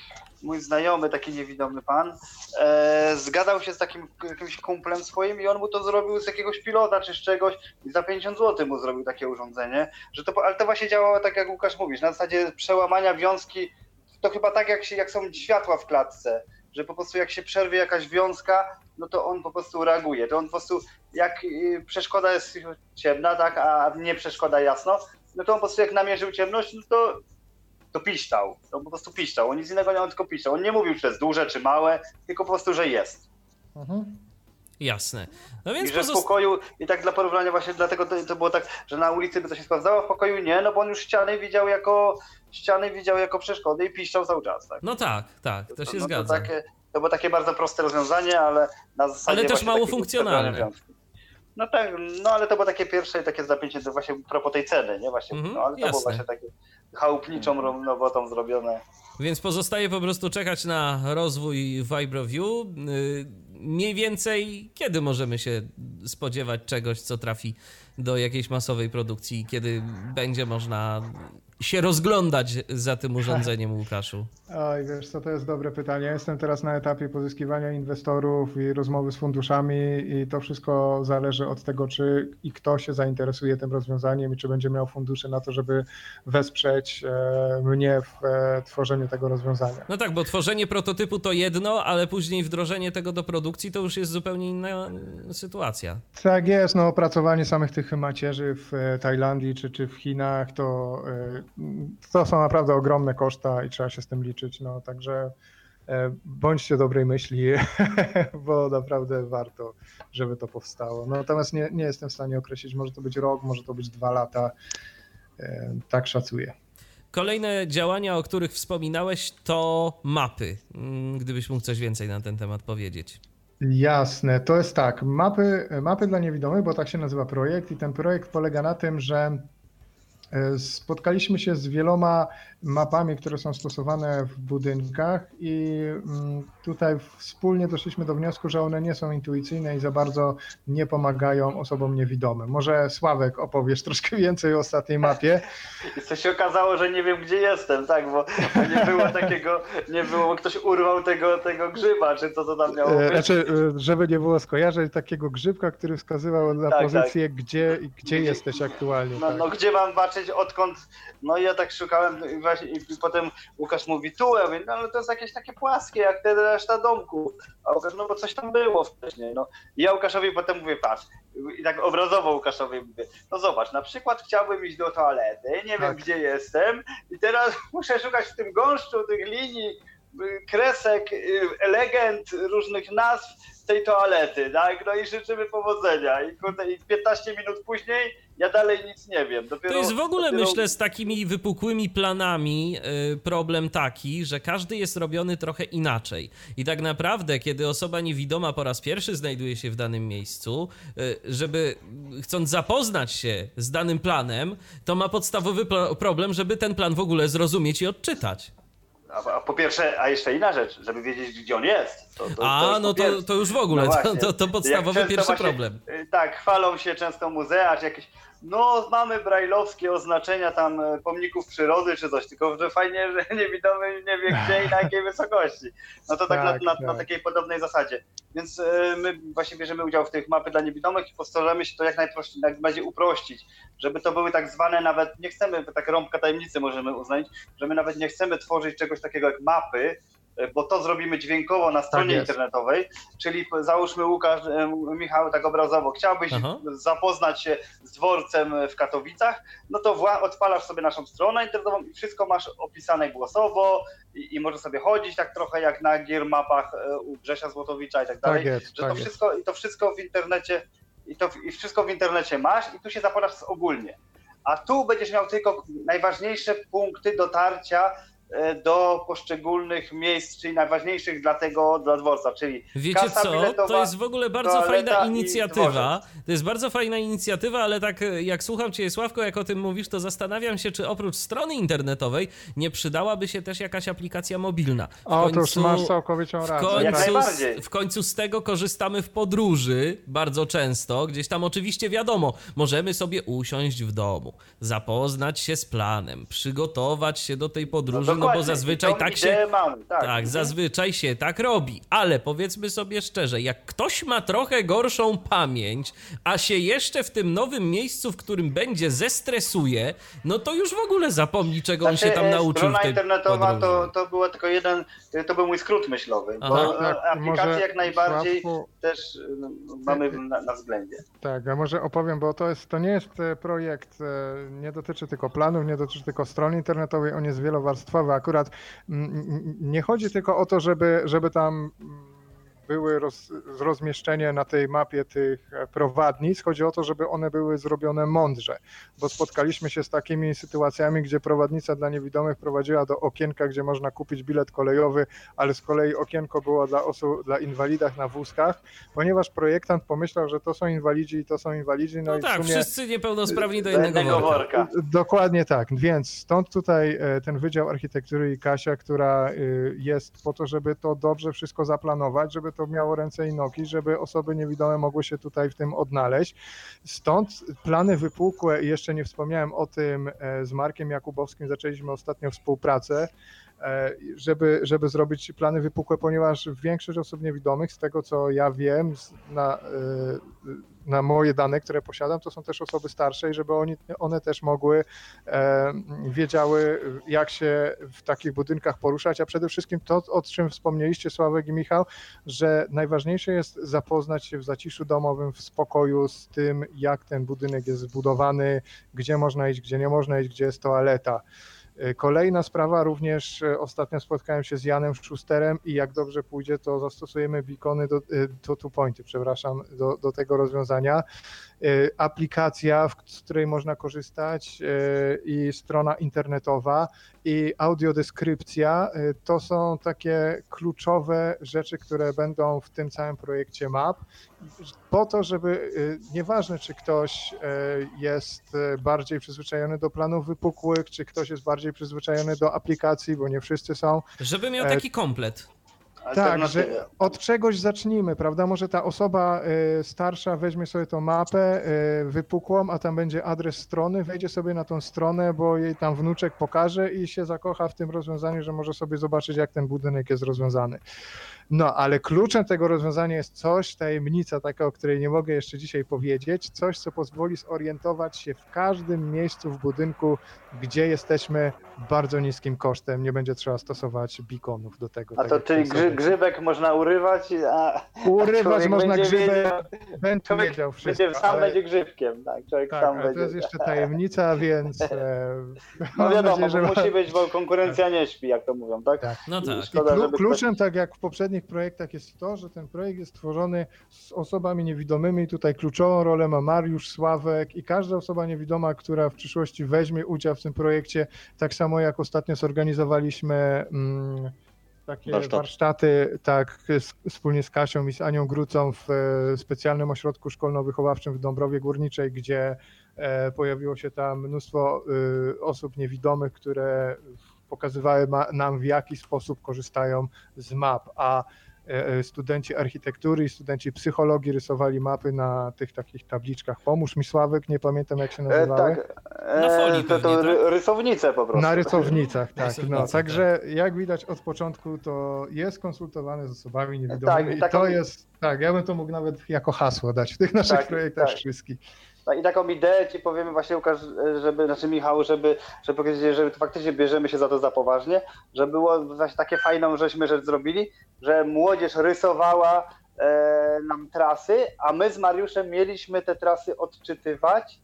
mój znajomy, taki niewidomy pan, e, zgadał się z takim jakimś kumplem swoim i on mu to zrobił z jakiegoś pilota czy z czegoś i za 50 zł mu zrobił takie urządzenie, że to, ale to właśnie działało tak jak Łukasz mówisz, na zasadzie przełamania wiązki, to chyba tak jak, się, jak są światła w klatce, że po prostu jak się przerwie jakaś wiązka, no to on po prostu reaguje, to on po prostu jak y, przeszkoda jest ciemna, tak, a nie przeszkoda jasno, no to on po prostu jak namierzył ciemność, no to, to piszczał. To po prostu piszczał. On nic innego nie on tylko piszczał. On nie mówił, czy jest duże, czy małe, tylko po prostu, że jest. Mhm. Jasne. No I więc że w pozost... pokoju, i tak dla porównania właśnie dlatego to, to było tak, że na ulicy by to się sprawdzało, w pokoju nie, no bo on już ściany widział jako ściany widział jako przeszkody i piszczał cały czas, tak? No tak, tak, to się no, zgadza. To, takie, to było takie bardzo proste rozwiązanie, ale na zasadzie Ale też mało funkcjonalne. No tak, no ale to było takie pierwsze takie zapięcie do właśnie propos tej ceny, nie? Właśnie, Mhm, no ale to było jasne. właśnie takie chałupniczą robotą zrobione. Więc pozostaje po prostu czekać na rozwój VibroView. Mniej więcej kiedy możemy się spodziewać czegoś, co trafi do jakiejś masowej produkcji, kiedy będzie można się rozglądać za tym urządzeniem, Łukaszu? Oj, wiesz co, to jest dobre pytanie. Jestem teraz na etapie pozyskiwania inwestorów i rozmowy z funduszami i to wszystko zależy od tego, czy i kto się zainteresuje tym rozwiązaniem i czy będzie miał fundusze na to, żeby wesprzeć e, mnie w e, tworzeniu tego rozwiązania. No tak, bo tworzenie prototypu to jedno, ale później wdrożenie tego do produkcji to już jest zupełnie inna sytuacja. Tak jest, no opracowanie samych tych macierzy w e, Tajlandii czy, czy w Chinach to, to są naprawdę ogromne koszta i trzeba się z tym liczyć no także e, bądźcie dobrej myśli, bo naprawdę warto, żeby to powstało. No, natomiast nie, nie jestem w stanie określić, może to być rok, może to być dwa lata, e, tak szacuję. Kolejne działania, o których wspominałeś, to mapy. Mm, gdybyś mógł coś więcej na ten temat powiedzieć. Jasne, to jest tak. Mapy, mapy dla niewidomych, bo tak się nazywa projekt, i ten projekt polega na tym, że e, spotkaliśmy się z wieloma mapami, które są stosowane w budynkach i mm, tutaj wspólnie doszliśmy do wniosku, że one nie są intuicyjne i za bardzo nie pomagają osobom niewidomym. Może Sławek opowiesz troszkę więcej o ostatniej mapie. I co się okazało, że nie wiem gdzie jestem, tak, bo nie było takiego, nie było, ktoś urwał tego, tego grzyba, czy co to tam miało e, być. Znaczy, e, żeby nie było skojarzeń, takiego grzybka, który wskazywał na tak, tak. pozycję, tak. Gdzie, gdzie jesteś aktualnie. No, tak. no gdzie mam patrzeć, odkąd, no ja tak szukałem i potem Łukasz mówi tu, ja mówię, no ale to jest jakieś takie płaskie, jak te reszta domku. A Łukasz, no bo coś tam było wcześniej. No. I ja Łukaszowi potem mówię, patrz, i tak obrazowo Łukaszowi mówię, no zobacz, na przykład chciałbym iść do toalety, nie wiem tak. gdzie jestem i teraz muszę szukać w tym gąszczu tych linii, kresek, y, legend, różnych nazw tej toalety, tak? No i życzymy powodzenia. I, kurde, i 15 minut później ja dalej nic nie wiem. Dopiero, to jest w ogóle, dopiero... myślę, z takimi wypukłymi planami yy, problem taki, że każdy jest robiony trochę inaczej. I tak naprawdę, kiedy osoba niewidoma po raz pierwszy znajduje się w danym miejscu, yy, żeby chcąc zapoznać się z danym planem, to ma podstawowy problem, żeby ten plan w ogóle zrozumieć i odczytać. A, a, po pierwsze, a jeszcze inna rzecz, żeby wiedzieć, gdzie on jest. To, to, a, to no to, to już w ogóle, no to, podstawowy pierwszy właśnie, problem. Y, tak, chwalą się często muzea, czy jakieś no mamy brajlowskie oznaczenia tam e, pomników przyrody czy coś, tylko że fajnie, że niewidomy nie wie gdzie i na jakiej wysokości. No to tak, tak, na, tak. na, takiej podobnej zasadzie. Więc e, my właśnie bierzemy udział w tych mapy dla niewidomych i postaramy się to jak najprościej, jak najbardziej uprościć, żeby to były tak zwane nawet, nie chcemy, tak rąbka tajemnicy możemy uznać, że my nawet nie chcemy tworzyć czegoś takiego jak mapy, bo to zrobimy dźwiękowo na stronie tak internetowej, czyli załóżmy Łukasz, e, Michał, tak obrazowo, chciałbyś Aha. zapoznać się z dworcem w Katowicach, no to odpalasz sobie naszą stronę internetową i wszystko masz opisane głosowo i, i możesz sobie chodzić tak trochę jak na giermapach e, u Grzesia Złotowicza i tak, tak dalej, tak jest, że tak to, wszystko, i to wszystko w internecie i to i wszystko w internecie masz i tu się zapalasz ogólnie. A tu będziesz miał tylko najważniejsze punkty dotarcia E, do poszczególnych miejsc, czyli najważniejszych dla tego, dla dworca, czyli Wiecie co, to jest w ogóle bardzo fajna inicjatywa, to jest bardzo fajna inicjatywa, ale tak e, jak słucham Cię Sławko, jak o tym mówisz, to zastanawiam się, czy oprócz strony internetowej nie przydałaby się też jakaś aplikacja mobilna. W o, końcu, to już masz całkowicie rację. W końcu, w końcu z tego korzystamy w podróży bardzo często, gdzieś tam oczywiście wiadomo, możemy sobie usiąść w domu, zapoznać się z planem, przygotować się do tej podróży, no no bo zazwyczaj tak się. Mamy, tak. tak, zazwyczaj się tak robi. Ale powiedzmy sobie szczerze, jak ktoś ma trochę gorszą pamięć, a się jeszcze w tym nowym miejscu, w którym będzie, zestresuje, no to już w ogóle zapomni, czego znaczy, on się tam e, nauczył. Strona internetowa to, to była tylko jeden, to był mój skrót myślowy, Aha. bo tak, aplikacje jak najbardziej też no, mamy na, na, względzie. Tak, a może opowiem, bo to, jest, to nie jest e, projekt, e, nie dotyczy tylko planów, nie dotyczy tylko strony internetowej, on jest wielowarstwowy akurat nie chodzi tylko o to, żeby, żeby tam były roz, rozmieszczenie na tej mapie tych e, prowadnic. Chodzi o to, żeby one były zrobione mądrze, bo spotkaliśmy się z takimi sytuacjami, gdzie prowadnica dla niewidomych prowadziła do okienka, gdzie można kupić bilet kolejowy, ale z kolei okienko było dla osób, dla inwalidach na wózkach, ponieważ projektant pomyślał, że to są inwalidzi i to są inwalidzi. No, no i tak, sumie... wszyscy niepełnosprawni do jednego worka. Dokładnie tak, więc stąd tutaj e, ten Wydział Architektury i Kasia, która e, jest po to, żeby to dobrze wszystko zaplanować, żeby to to miało ręce i nogi, żeby osoby niewidome mogły się tutaj w tym odnaleźć. Stąd plany wypukłe, i jeszcze nie wspomniałem o tym, e, z Markiem Jakubowskim zaczęliśmy ostatnio współpracę, żeby, żeby zrobić plany wypukłe, ponieważ większość osób niewidomych, z tego co ja wiem, na, na moje dane, które posiadam, to są też osoby starsze i żeby oni, one też mogły, e, wiedziały, jak się w takich budynkach poruszać, a przede wszystkim to, o czym wspomnieliście Sławek i Michał, że najważniejsze jest zapoznać się w zaciszu domowym, w spokoju z tym, jak ten budynek jest zbudowany, gdzie można iść, gdzie nie można iść, gdzie jest toaleta. E, kolejna sprawa, również e, ostatnio spotkałem się z Janem Schusterem i jak dobrze pójdzie, to zastosujemy beacony do, e, to two pointy, przepraszam, do, do tego rozwiązania. Aplikacja, z której można korzystać i strona internetowa i audiodeskrypcja to są takie kluczowe rzeczy, które będą w tym całym projekcie MAP po to, żeby y, nieważne, czy ktoś y, jest y, bardziej przyzwyczajony do planów wypukłych, czy ktoś jest bardziej przyzwyczajony do aplikacji, bo nie wszyscy są. Żeby miał taki komplet. Tak, że od czegoś zacznijmy, prawda? Może ta osoba starsza weźmie sobie tą mapę wypukłą, a tam będzie adres strony, wejdzie sobie na tą stronę, bo jej tam wnuczek pokaże i się zakocha w tym rozwiązaniu, że może sobie zobaczyć, jak ten budynek jest rozwiązany. No, ale kluczem tego rozwiązania jest coś, tajemnica taka, o której nie mogę jeszcze dzisiaj powiedzieć, coś, co pozwoli zorientować się w każdym miejscu w budynku, gdzie jesteśmy bardzo niskim kosztem. Nie będzie trzeba stosować beaconów do tego. A to tak czyli grzy, grzybek można urywać, a Urywać można grzybek, wiedział, będzie wiedział wszystko. Będzie, sam ale... będzie grzybkiem, tak, człowiek Tak, sam ale będzie. to jest jeszcze tajemnica, więc e, No wiadomo, nadzieję, że... musi być, bo konkurencja nie śpi, jak to mówią, tak? Tak. No tak. Szkoda, klu, kluczem, tak jak w poprzednich projektach, jest to, że ten projekt jest stworzony z osobami niewidomymi. Tutaj kluczową rolę ma Mariusz, Sławek i każda osoba niewidoma, która w przyszłości weźmie udział w tym projekcie, tak samo jak ostatnio zorganizowaliśmy. Mm, takie Warsztat. warsztaty, tak, z, wspólnie z Kasią i z Anią Grucą w e, specjalnym ośrodku szkolno-wychowawczym w Dąbrowie Górniczej, gdzie e, pojawiło się tam mnóstwo e, osób niewidomych, które pokazywały ma, nam w jaki sposób korzystają z map, a studenci architektury i studenci psychologii rysowali mapy na tych takich tabliczkach. Pomóż mi Sławek, nie pamiętam jak się E, nazywały. tak, Na folii e, to, to pewnie, tak? rysownice po prostu. Na rysownicach, tak. Rysownice, no, tak. także jak widać od początku to jest konsultowane z osobami niewidomymi Tak, i taką- to jest, tak, ja bym to mógł nawet jako hasło dać w tych naszych Tak, projektach tak. wszystkich. No I taką ideę ci powiemy właśnie Łukasz, żeby, znaczy Michał, żeby, żeby powiedzieć, że faktycznie bierzemy się za to za poważnie, że było właśnie takie fajną żeśmy rzecz zrobili, że młodzież rysowała e, nam trasy, a my z Mariuszem mieliśmy te trasy odczytywać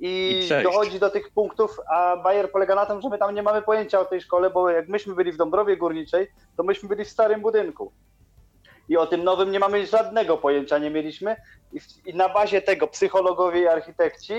i, I dochodzi do tych punktów, a Bayer polega na tym, że my tam nie mamy pojęcia o tej szkole, bo jak myśmy byli w Dąbrowie Górniczej, to myśmy byli w starym budynku. I o tym nowym nie mamy żadnego pojęcia, nie mieliśmy. I, i na bazie tego psychologowie i architekci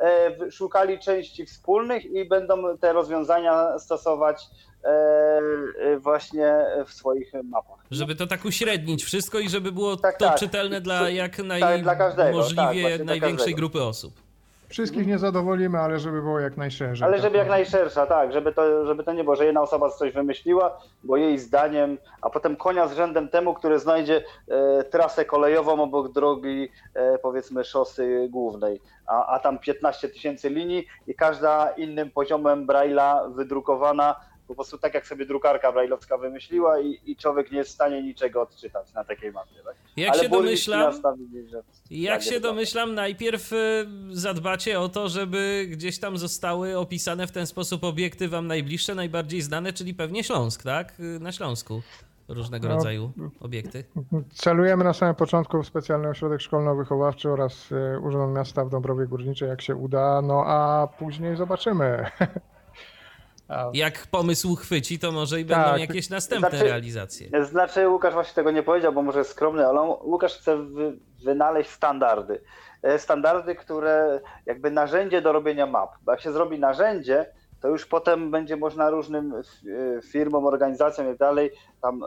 e, szukali części wspólnych i będą te rozwiązania stosować e, e, właśnie w swoich mapach. Żeby to tak uśrednić wszystko i żeby było Tak, to tak. czytelne dla jak dla każdego, tak, najmożliwie właśnie dla największej grupy osób. Wszystkich nie zadowolimy, ale żeby było jak najszerzej. Ale tak żeby jak najszersza, tak, żeby to, żeby to nie było, że jedna osoba coś wymyśliła, bo jej zdaniem, a potem konia z rzędem temu, który znajdzie e, trasę kolejową obok drogi, e, powiedzmy, szosy głównej, a, a tam 15 tysięcy linii i każda innym poziomem Braille'a wydrukowana, po prostu tak jak sobie drukarka brajlowska wymyśliła i, i człowiek nie jest w stanie niczego odczytać na takiej mapie. Tak? Jak Ale się domyślam, że Jak tak się jest. domyślam, najpierw y, zadbacie o to, żeby gdzieś tam zostały opisane w ten sposób obiekty wam najbliższe, najbardziej znane, czyli pewnie Śląsk, tak? Y, Na Śląsku różnego No, rodzaju obiekty. Celujemy na samym początku w specjalny ośrodek szkolno-wychowawczy oraz e, Urząd Miasta w Dąbrowie Górniczej, jak się uda, no a później zobaczymy. Jak pomysł chwyci, to może i będą Tak. jakieś następne Znaczy- realizacje. Znaczy, Łukasz właśnie tego nie powiedział, bo może jest skromny, ale on, Łukasz chce wy, wynaleźć standardy. E, Standardy, które jakby narzędzie do robienia map. Bo jak się zrobi narzędzie, to już potem będzie można różnym e, firmom, organizacjom i tak dalej tam e,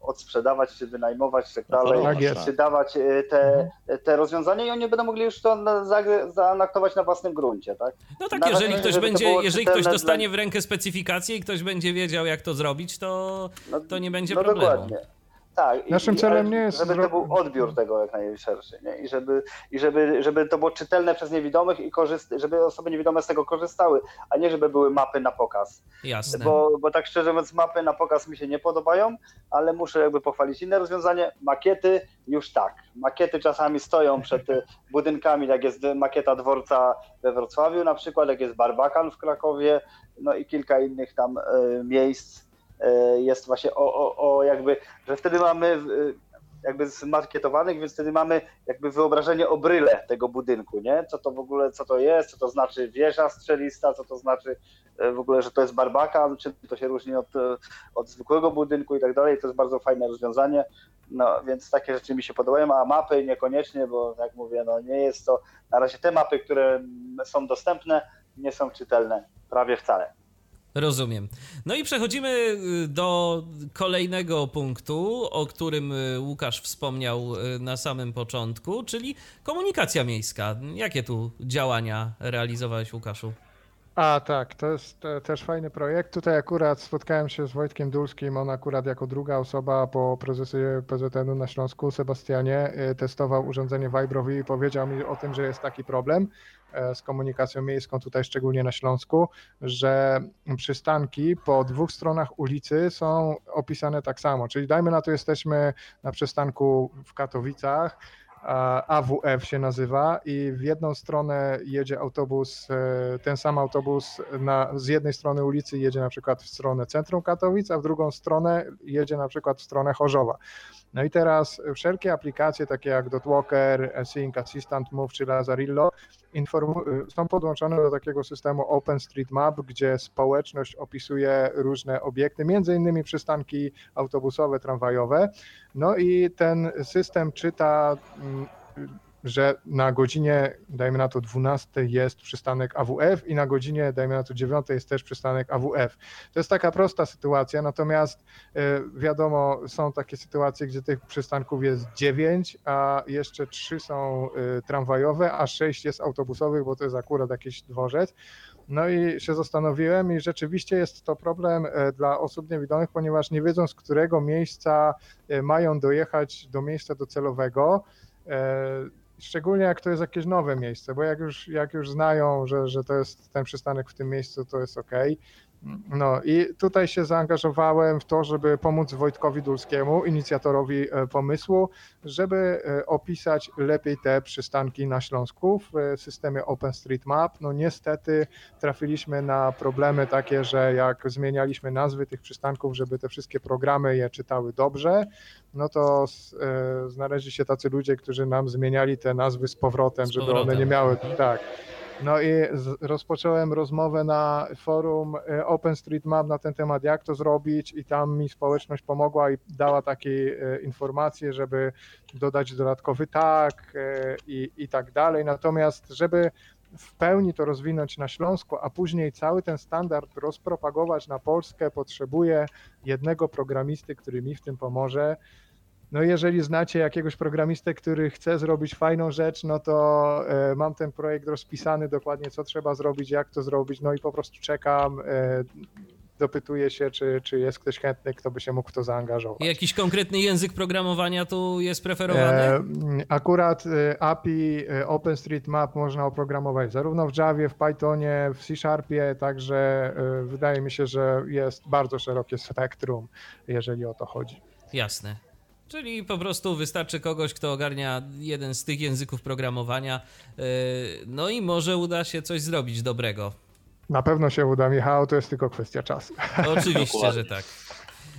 odsprzedawać, czy wynajmować, czy tak dalej, Tak czy dawać e, te, te rozwiązania i oni będą mogli już to na- za- zaanaktować na własnym gruncie, tak? No tak, Nawet jeżeli ktoś będzie, jeżeli ktoś dostanie w rękę specyfikację i ktoś będzie wiedział, jak to zrobić, to, No, to nie będzie no problemu. dokładnie. Tak, Naszym i, celem nie jest Żeby to był odbiór tego jak najszerszy, nie? I, żeby, i żeby, żeby to było czytelne przez niewidomych i korzyst... żeby osoby niewidome z tego korzystały, a nie żeby były mapy na pokaz. Jasne. Bo, bo tak szczerze mówiąc, mapy na pokaz mi się nie podobają, ale muszę jakby pochwalić inne rozwiązanie. Makiety już tak. Makiety czasami stoją przed budynkami, jak jest makieta dworca we Wrocławiu na przykład, jak jest Barbakan w Krakowie, no i kilka innych tam y, miejsc jest właśnie o, o, o jakby, że wtedy mamy y, jakby zmarketowanych, więc wtedy mamy jakby wyobrażenie o bryle tego budynku, nie? Co to w ogóle, co to jest, co to znaczy wieża strzelista, co to znaczy e, w ogóle, że to jest barbakan, czy to się różni od, e, od zwykłego budynku i tak dalej. To jest bardzo fajne rozwiązanie. No więc takie rzeczy mi się podobają, a mapy niekoniecznie, bo jak mówię, no nie jest to, na razie te mapy, które są dostępne, nie są czytelne prawie wcale. Rozumiem. No i przechodzimy y, do kolejnego punktu, o którym y, Łukasz wspomniał y, na samym początku, czyli komunikacja miejska. Jakie tu działania realizowałeś, Łukaszu? A tak, to jest też fajny projekt. Tutaj akurat spotkałem się z Wojtkiem Dulskim. On akurat jako druga osoba po prezesie PZN-u na Śląsku, Sebastianie, testował urządzenie Vibrowi i powiedział mi o tym, że jest taki problem e, z komunikacją miejską, tutaj szczególnie na Śląsku, że przystanki po dwóch stronach ulicy są opisane tak samo. Czyli dajmy na to, jesteśmy na przystanku w Katowicach AWF się nazywa i w jedną stronę jedzie autobus, e, ten sam autobus na, z jednej strony ulicy jedzie na przykład w stronę centrum Katowic, a w drugą stronę jedzie na przykład w stronę Chorzowa. No i teraz wszelkie aplikacje takie jak Dotwalker, Sync Assistant Move czy Lazarillo są podłączone do takiego systemu OpenStreetMap, gdzie społeczność opisuje różne obiekty, między innymi przystanki autobusowe, tramwajowe. No i ten system czyta mm, że na godzinie, dajmy na to 12 jest przystanek AWF i na godzinie, dajmy na to 9 jest też przystanek AWF. To jest taka prosta sytuacja, natomiast e, wiadomo, są takie sytuacje, gdzie tych przystanków jest 9, a jeszcze 3 są e, tramwajowe, a 6 jest autobusowych, bo to jest akurat jakiś dworzec. No i się zastanowiłem i rzeczywiście jest to problem e, dla osób niewidomych, ponieważ nie wiedzą z którego miejsca mają dojechać do miejsca docelowego Szczególnie jak to jest jakieś nowe miejsce, bo jak już, jak już znają, że, że to jest ten przystanek w tym miejscu, to jest ok. No i tutaj się zaangażowałem w to, żeby pomóc Wojtkowi Dulskiemu, inicjatorowi e, pomysłu, żeby e, opisać lepiej te przystanki na Śląsku w e, systemie OpenStreetMap. No niestety trafiliśmy na problemy takie, że jak zmienialiśmy nazwy tych przystanków, żeby te wszystkie programy je czytały dobrze, no to znaleźli się tacy ludzie, którzy nam zmieniali te nazwy z powrotem, z żeby powrotem. one nie miały, tak, no i rozpocząłem rozmowę na forum e, OpenStreetMap na ten temat, jak to zrobić i tam mi społeczność pomogła i dała takie e, informacje, żeby dodać dodatkowy tak e, i, i tak dalej. Natomiast żeby w pełni to rozwinąć na Śląsku, a później cały ten standard rozpropagować na Polskę, potrzebuję jednego programisty, który mi w tym pomoże. No jeżeli znacie jakiegoś programistę, który chce zrobić fajną rzecz, no to e, mam ten projekt rozpisany dokładnie, co trzeba zrobić, jak to zrobić, no i po prostu czekam, e, dopytuję się, czy, czy jest ktoś chętny, kto by się mógł w to zaangażować. Jakiś konkretny język programowania tu jest preferowany? E, akurat API OpenStreetMap można oprogramować zarówno w Javie, w Pythonie, w C Sharpie, także wydaje mi się, że jest bardzo szerokie spektrum, jeżeli o to chodzi. Jasne. Czyli po prostu wystarczy kogoś, kto ogarnia jeden z tych języków programowania, yy, no i może uda się coś zrobić dobrego. Na pewno się uda, Michał, to jest tylko kwestia czasu. Oczywiście, że tak.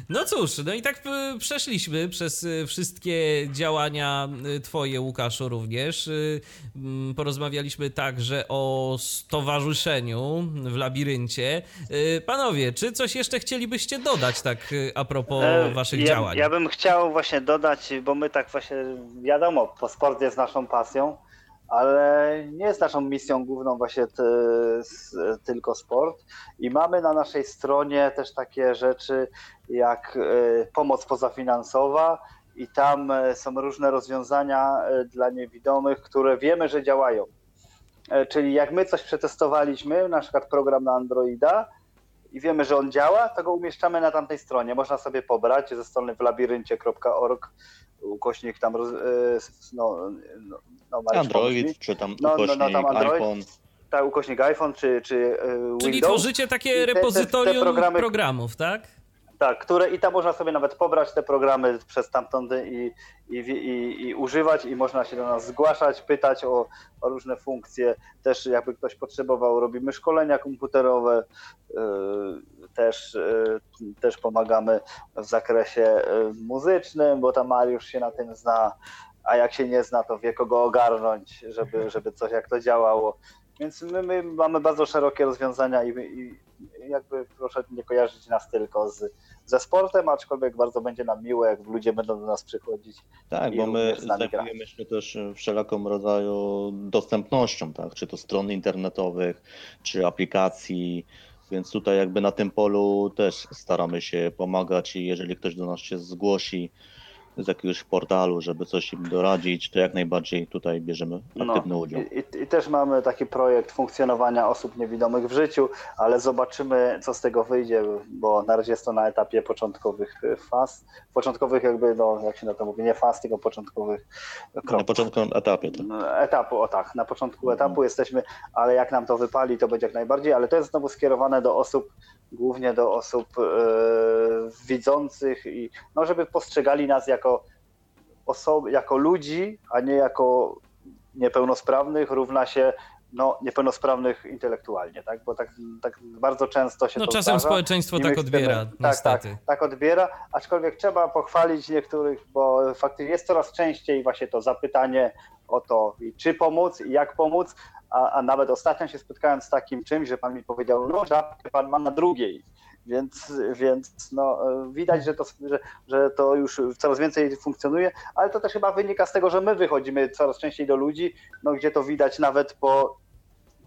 No cóż, no i tak e, przeszliśmy przez e, wszystkie działania e, Twoje, Łukaszu, również. Porozmawialiśmy także o stowarzyszeniu w labiryncie. Panowie, czy coś jeszcze chcielibyście dodać, tak a propos Waszych ja, działań? Ja bym chciał właśnie dodać, bo my tak właśnie, wiadomo, sport jest naszą pasją ale nie jest naszą misją główną właśnie tylko sport. I mamy na naszej stronie też takie rzeczy jak e, pomoc pozafinansowa i tam e, są różne rozwiązania e, dla niewidomych, które wiemy, że działają. Czyli jak my coś przetestowaliśmy, na przykład program na Androida, i wiemy, że on działa, to go umieszczamy na tamtej stronie. Można sobie pobrać ze strony w labiryncie.org ukośnik tam roz, no, no, no Android, czy tam no, ukośnik no, no, tam Android, iPhone. Tak, ukośnik iPhone, czy, czy Windows. Czyli tworzycie takie repozytorium te, te, te programy, programów, tak? Tak, które i tam można sobie nawet pobrać te programy przez tamtąd i, i, i, i, używać i można się do nas zgłaszać, pytać o, o, różne funkcje. Też jakby ktoś potrzebował, robimy szkolenia komputerowe, yy, też, yy, też pomagamy w zakresie yy, muzycznym, bo tam Mariusz się na tym zna, a jak się nie zna, to wie kogo ogarnąć, żeby, żeby coś jak to działało. Więc my, my mamy bardzo szerokie rozwiązania i, i jakby proszę nie kojarzyć nas tylko z, ze sportem, aczkolwiek bardzo będzie nam miło, jak ludzie będą do nas przychodzić. Tak, bo my zajmujemy się też wszelaką rodzaju dostępnością, tak? czy to stron internetowych, czy aplikacji, więc tutaj jakby na tym polu też staramy się pomagać i jeżeli ktoś do nas się zgłosi, z jakiegoś portalu, żeby coś im doradzić, to jak najbardziej tutaj bierzemy no, aktywny no, udział. I, I, też mamy taki projekt funkcjonowania osób niewidomych w życiu, ale zobaczymy, co z tego wyjdzie, bo na razie jest to na etapie początkowych faz, początkowych jakby, no jak się na to mówi, nie faz, tylko początkowych kroków. Na początkowym etapie. Tak. Etapu, o tak, na początku mhm. etapu jesteśmy, ale jak nam to wypali, to będzie jak najbardziej, ale to jest znowu skierowane do osób, głównie do osób e, widzących i no, żeby postrzegali nas jako osoby, jako ludzi, a nie jako niepełnosprawnych, równa się no, niepełnosprawnych intelektualnie, tak? Bo tak, tak bardzo często się no, to czasem zdarza. społeczeństwo tak odbiera, tak, niestety. Tak, tak odbiera, aczkolwiek trzeba pochwalić niektórych, bo faktycznie jest coraz częściej właśnie to zapytanie o to, czy pomóc i jak pomóc, a, a nawet ostatnio się spotkałem z takim czymś, że pan mi powiedział, no żabkę pan ma na drugiej. Więc, więc no, widać, że to, że, że to już coraz więcej funkcjonuje, ale to też chyba wynika z tego, że my wychodzimy coraz częściej do ludzi, no, gdzie to widać nawet po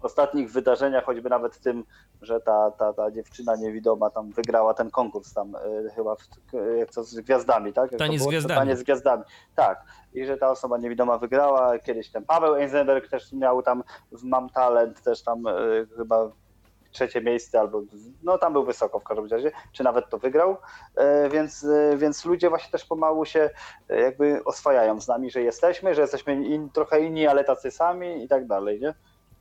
ostatnich wydarzeniach, choćby nawet tym, że ta, ta, ta dziewczyna niewidoma tam wygrała ten konkurs tam y, chyba w, jak to z gwiazdami, tak? Jak Tanie z gwiazdami. Tanie z gwiazdami. Tak. I że ta osoba niewidoma wygrała. Kiedyś ten Paweł Eisenberg też miał tam w Mam Talent też tam y, chyba trzecie miejsce albo no tam był wysoko w każdym razie, czy nawet to wygrał, e, więc, więc ludzie właśnie też pomału się jakby oswajają z nami, że jesteśmy, że jesteśmy in, trochę inni, ale tacy sami i tak dalej, nie?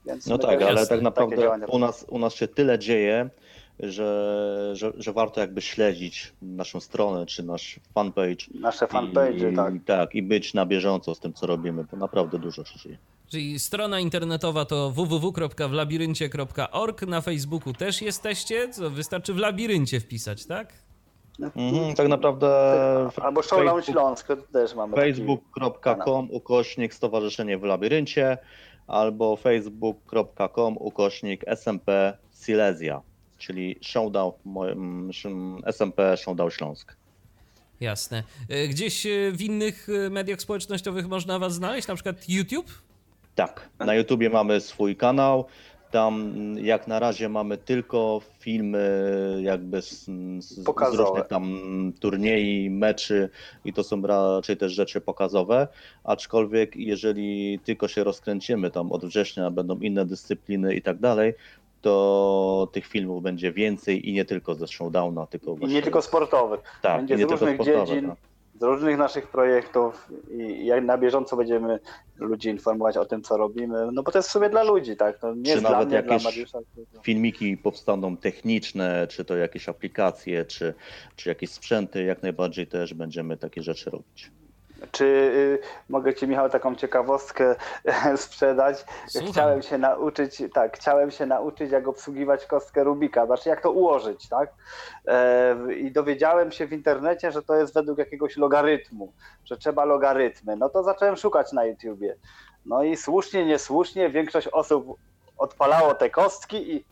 Więc no tak, ale tak naprawdę u nas, u nas się tyle dzieje, że, że, że warto jakby śledzić naszą stronę, czy nasz fanpage. Nasze fanpage, tak. I, tak, i być na bieżąco z tym, co robimy, bo naprawdę dużo się dzieje. Czyli strona internetowa to www.wlabiryncie.org, na Facebooku też jesteście, co wystarczy w labiryncie wpisać, tak? Mhm, tak naprawdę. Albo Showdown Śląsk też mamy. Facebook.com ukośnik Stowarzyszenie w Labiryncie albo facebook.com ukośnik SMP Silesia, czyli Showdown SMP Showdown Śląsk. Jasne. E, gdzieś e, w innych e, mediach społecznościowych można Was znaleźć, na przykład YouTube? Tak, na YouTubie mamy swój kanał. Tam jak na razie mamy tylko filmy jakby z, z, z różnych tam turniej, meczy i to są raczej też rzeczy pokazowe, aczkolwiek jeżeli tylko się rozkręcimy tam od września będą inne dyscypliny i tak dalej, to tych filmów będzie więcej i nie tylko ze Showdowna, tylko właśnie... I nie tylko sportowych. Tak, będzie nie z różnych dziedzin. Tak z różnych naszych projektów i jak na bieżąco będziemy ludzi informować o tym, co robimy, no bo to jest w sumie dla ludzi, tak? No, nie czy nawet mnie, jakieś Mariusza, filmiki powstaną techniczne, czy to jakieś aplikacje, czy, czy jakieś sprzęty, jak najbardziej też będziemy takie rzeczy robić. Czy y, mogę Ci, Michał, taką ciekawostkę sprzedać? Słucham. Chciałem się nauczyć, tak, chciałem się nauczyć, jak obsługiwać kostkę Rubika, znaczy jak to ułożyć, tak? E, I dowiedziałem się w internecie, że to jest według jakiegoś logarytmu, że trzeba logarytmy. No to zacząłem szukać na YouTubie. No i słusznie, niesłusznie większość osób odpalało te kostki i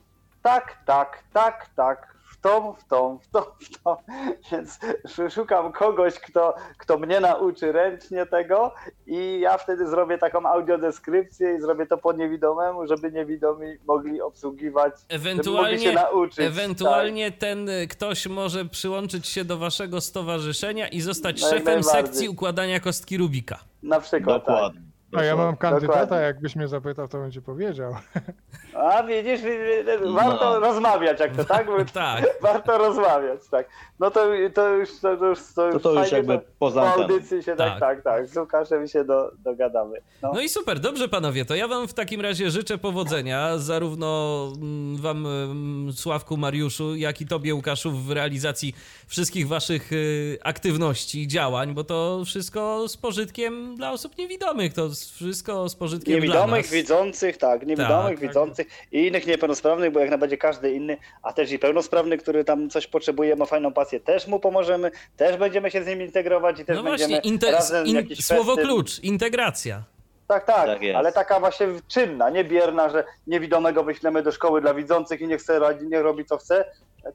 tak, tak, tak, tak, tą, w tą, w tą, w tą. Więc szukam kogoś, kto, kto mnie nauczy ręcznie tego i ja wtedy zrobię taką audiodeskrypcję i zrobię to po niewidomemu, żeby niewidomi mogli obsługiwać, ewentualnie, mogli się nauczyć. Ewentualnie tak. ten ktoś może przyłączyć się do waszego stowarzyszenia i zostać szefem sekcji układania kostki Rubika. Na przykład, tak. Dokładnie. Tak. A ja mam kandydata, Dokładnie. jakbyś mnie zapytał, to ci powiedział. A widzisz, warto No. rozmawiać, jak to tak? Bo Tak. Warto rozmawiać, tak. No to, to już to, już to, To to już jakby poza po audycji się tak, Tak. tak, tak. Z Łukaszem się do, dogadamy. No. No i super, dobrze panowie, to ja wam w takim razie życzę powodzenia, zarówno mm, wam, mm, Sławku, Mariuszu, jak i tobie, Łukaszu, w realizacji wszystkich waszych y, aktywności, działań, bo to wszystko z pożytkiem dla osób niewidomych, to wszystko z pożytkiem dla Niewidomych, nas. widzących, tak, niewidomych, Tak. widzących i innych niepełnosprawnych, bo jak najbardziej każdy inny, a też i pełnosprawny, który tam coś potrzebuje, ma fajną pasję, też mu pomożemy, też będziemy się z nim integrować i też No będziemy właśnie, inte- razem in, jakiś słowo festyn- klucz, integracja. Tak, tak, Tak ale taka właśnie czynna, nie bierna, że niewidomego wyślemy do szkoły dla widzących i niech, chce, niech robi co chce,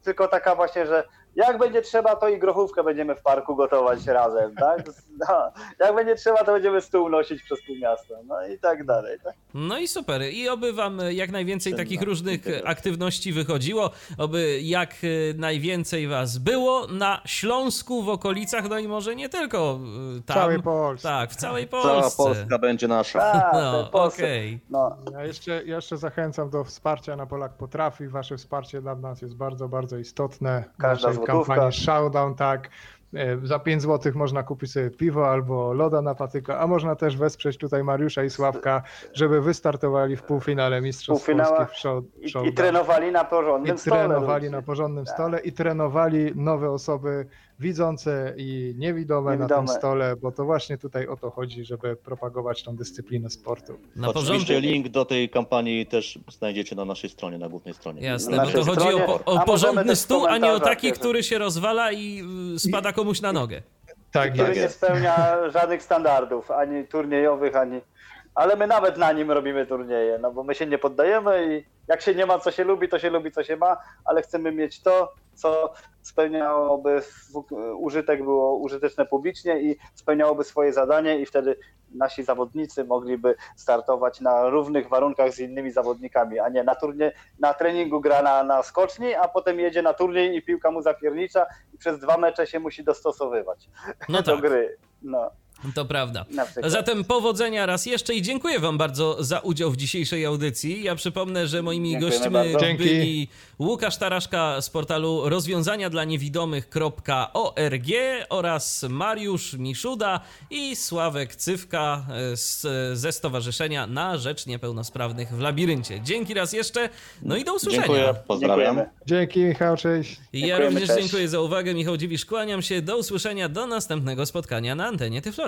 tylko taka właśnie, że jak będzie trzeba, to i grochówkę będziemy w parku gotować razem, tak? No, jak będzie trzeba, to będziemy stół nosić przez pół miasta, no i tak dalej. Tak? No i super. I oby wam jak najwięcej Czynna takich różnych integracja. aktywności wychodziło, oby jak y, najwięcej was było na Śląsku, w okolicach, no i może nie tylko y, W tam. całej Polsce. Tak, w całej Cała Polsce. Polska będzie nasza. Tak, No, okej. No, Ja jeszcze, ja jeszcze zachęcam do wsparcia na Polak Potrafi. Wasze wsparcie dla nas jest bardzo, bardzo istotne. W Każda naszej złotówka. kampanii Showdown, tak. E, Za 5 zł można kupić sobie piwo albo loda na patyko, a można też wesprzeć tutaj Mariusza i Sławka, żeby wystartowali w półfinale Mistrzostw Półfinała Polski w show, i, i Showdown. trenowali na porządnym I stole. trenowali ludzie. na porządnym Tak. stole i trenowali nowe osoby widzące i niewidome, na Niewidome. tym stole, bo to właśnie tutaj o to chodzi, żeby propagować tą dyscyplinę sportu. Na Oczywiście porządku. link do tej kampanii też znajdziecie na naszej stronie, na głównej stronie. Jasne, Na bo to chodzi o, po, o porządny stół, a nie o taki, który się rozwala i y, spada komuś na nogę. Tak który jest. nie spełnia żadnych standardów, ani turniejowych, ani. Ale my nawet na nim robimy turnieje, no bo my się nie poddajemy i jak się nie ma, co się lubi, to się lubi, co się ma, ale chcemy mieć to, co spełniałoby użytek, było użyteczne publicznie i spełniałoby swoje zadanie i wtedy nasi zawodnicy mogliby startować na równych warunkach z innymi zawodnikami, a nie na turnie, na treningu gra na, na skoczni, a potem jedzie na turniej i piłka mu zapiernicza i przez dwa mecze się musi dostosowywać No do tak, gry. No, to prawda. Zatem powodzenia raz jeszcze i dziękuję Wam bardzo za udział w dzisiejszej audycji. Ja przypomnę, że moimi Dziękujemy gośćmi bardzo. Dzięki. byli Łukasz Taraszka z portalu rozwiązania dla niewidomych.org oraz Mariusz Miszuda i Sławek Cywka z, ze Stowarzyszenia na Rzecz Niepełnosprawnych w Labiryncie. Dzięki raz jeszcze, no i do usłyszenia. Dziękuję, pozdrawiam. Dziękujemy. Dzięki Michał, cześć. Ja Dziękujemy, również cześć. dziękuję za uwagę. Michał Dziwisz, kłaniam się. Do usłyszenia, do następnego spotkania na antenie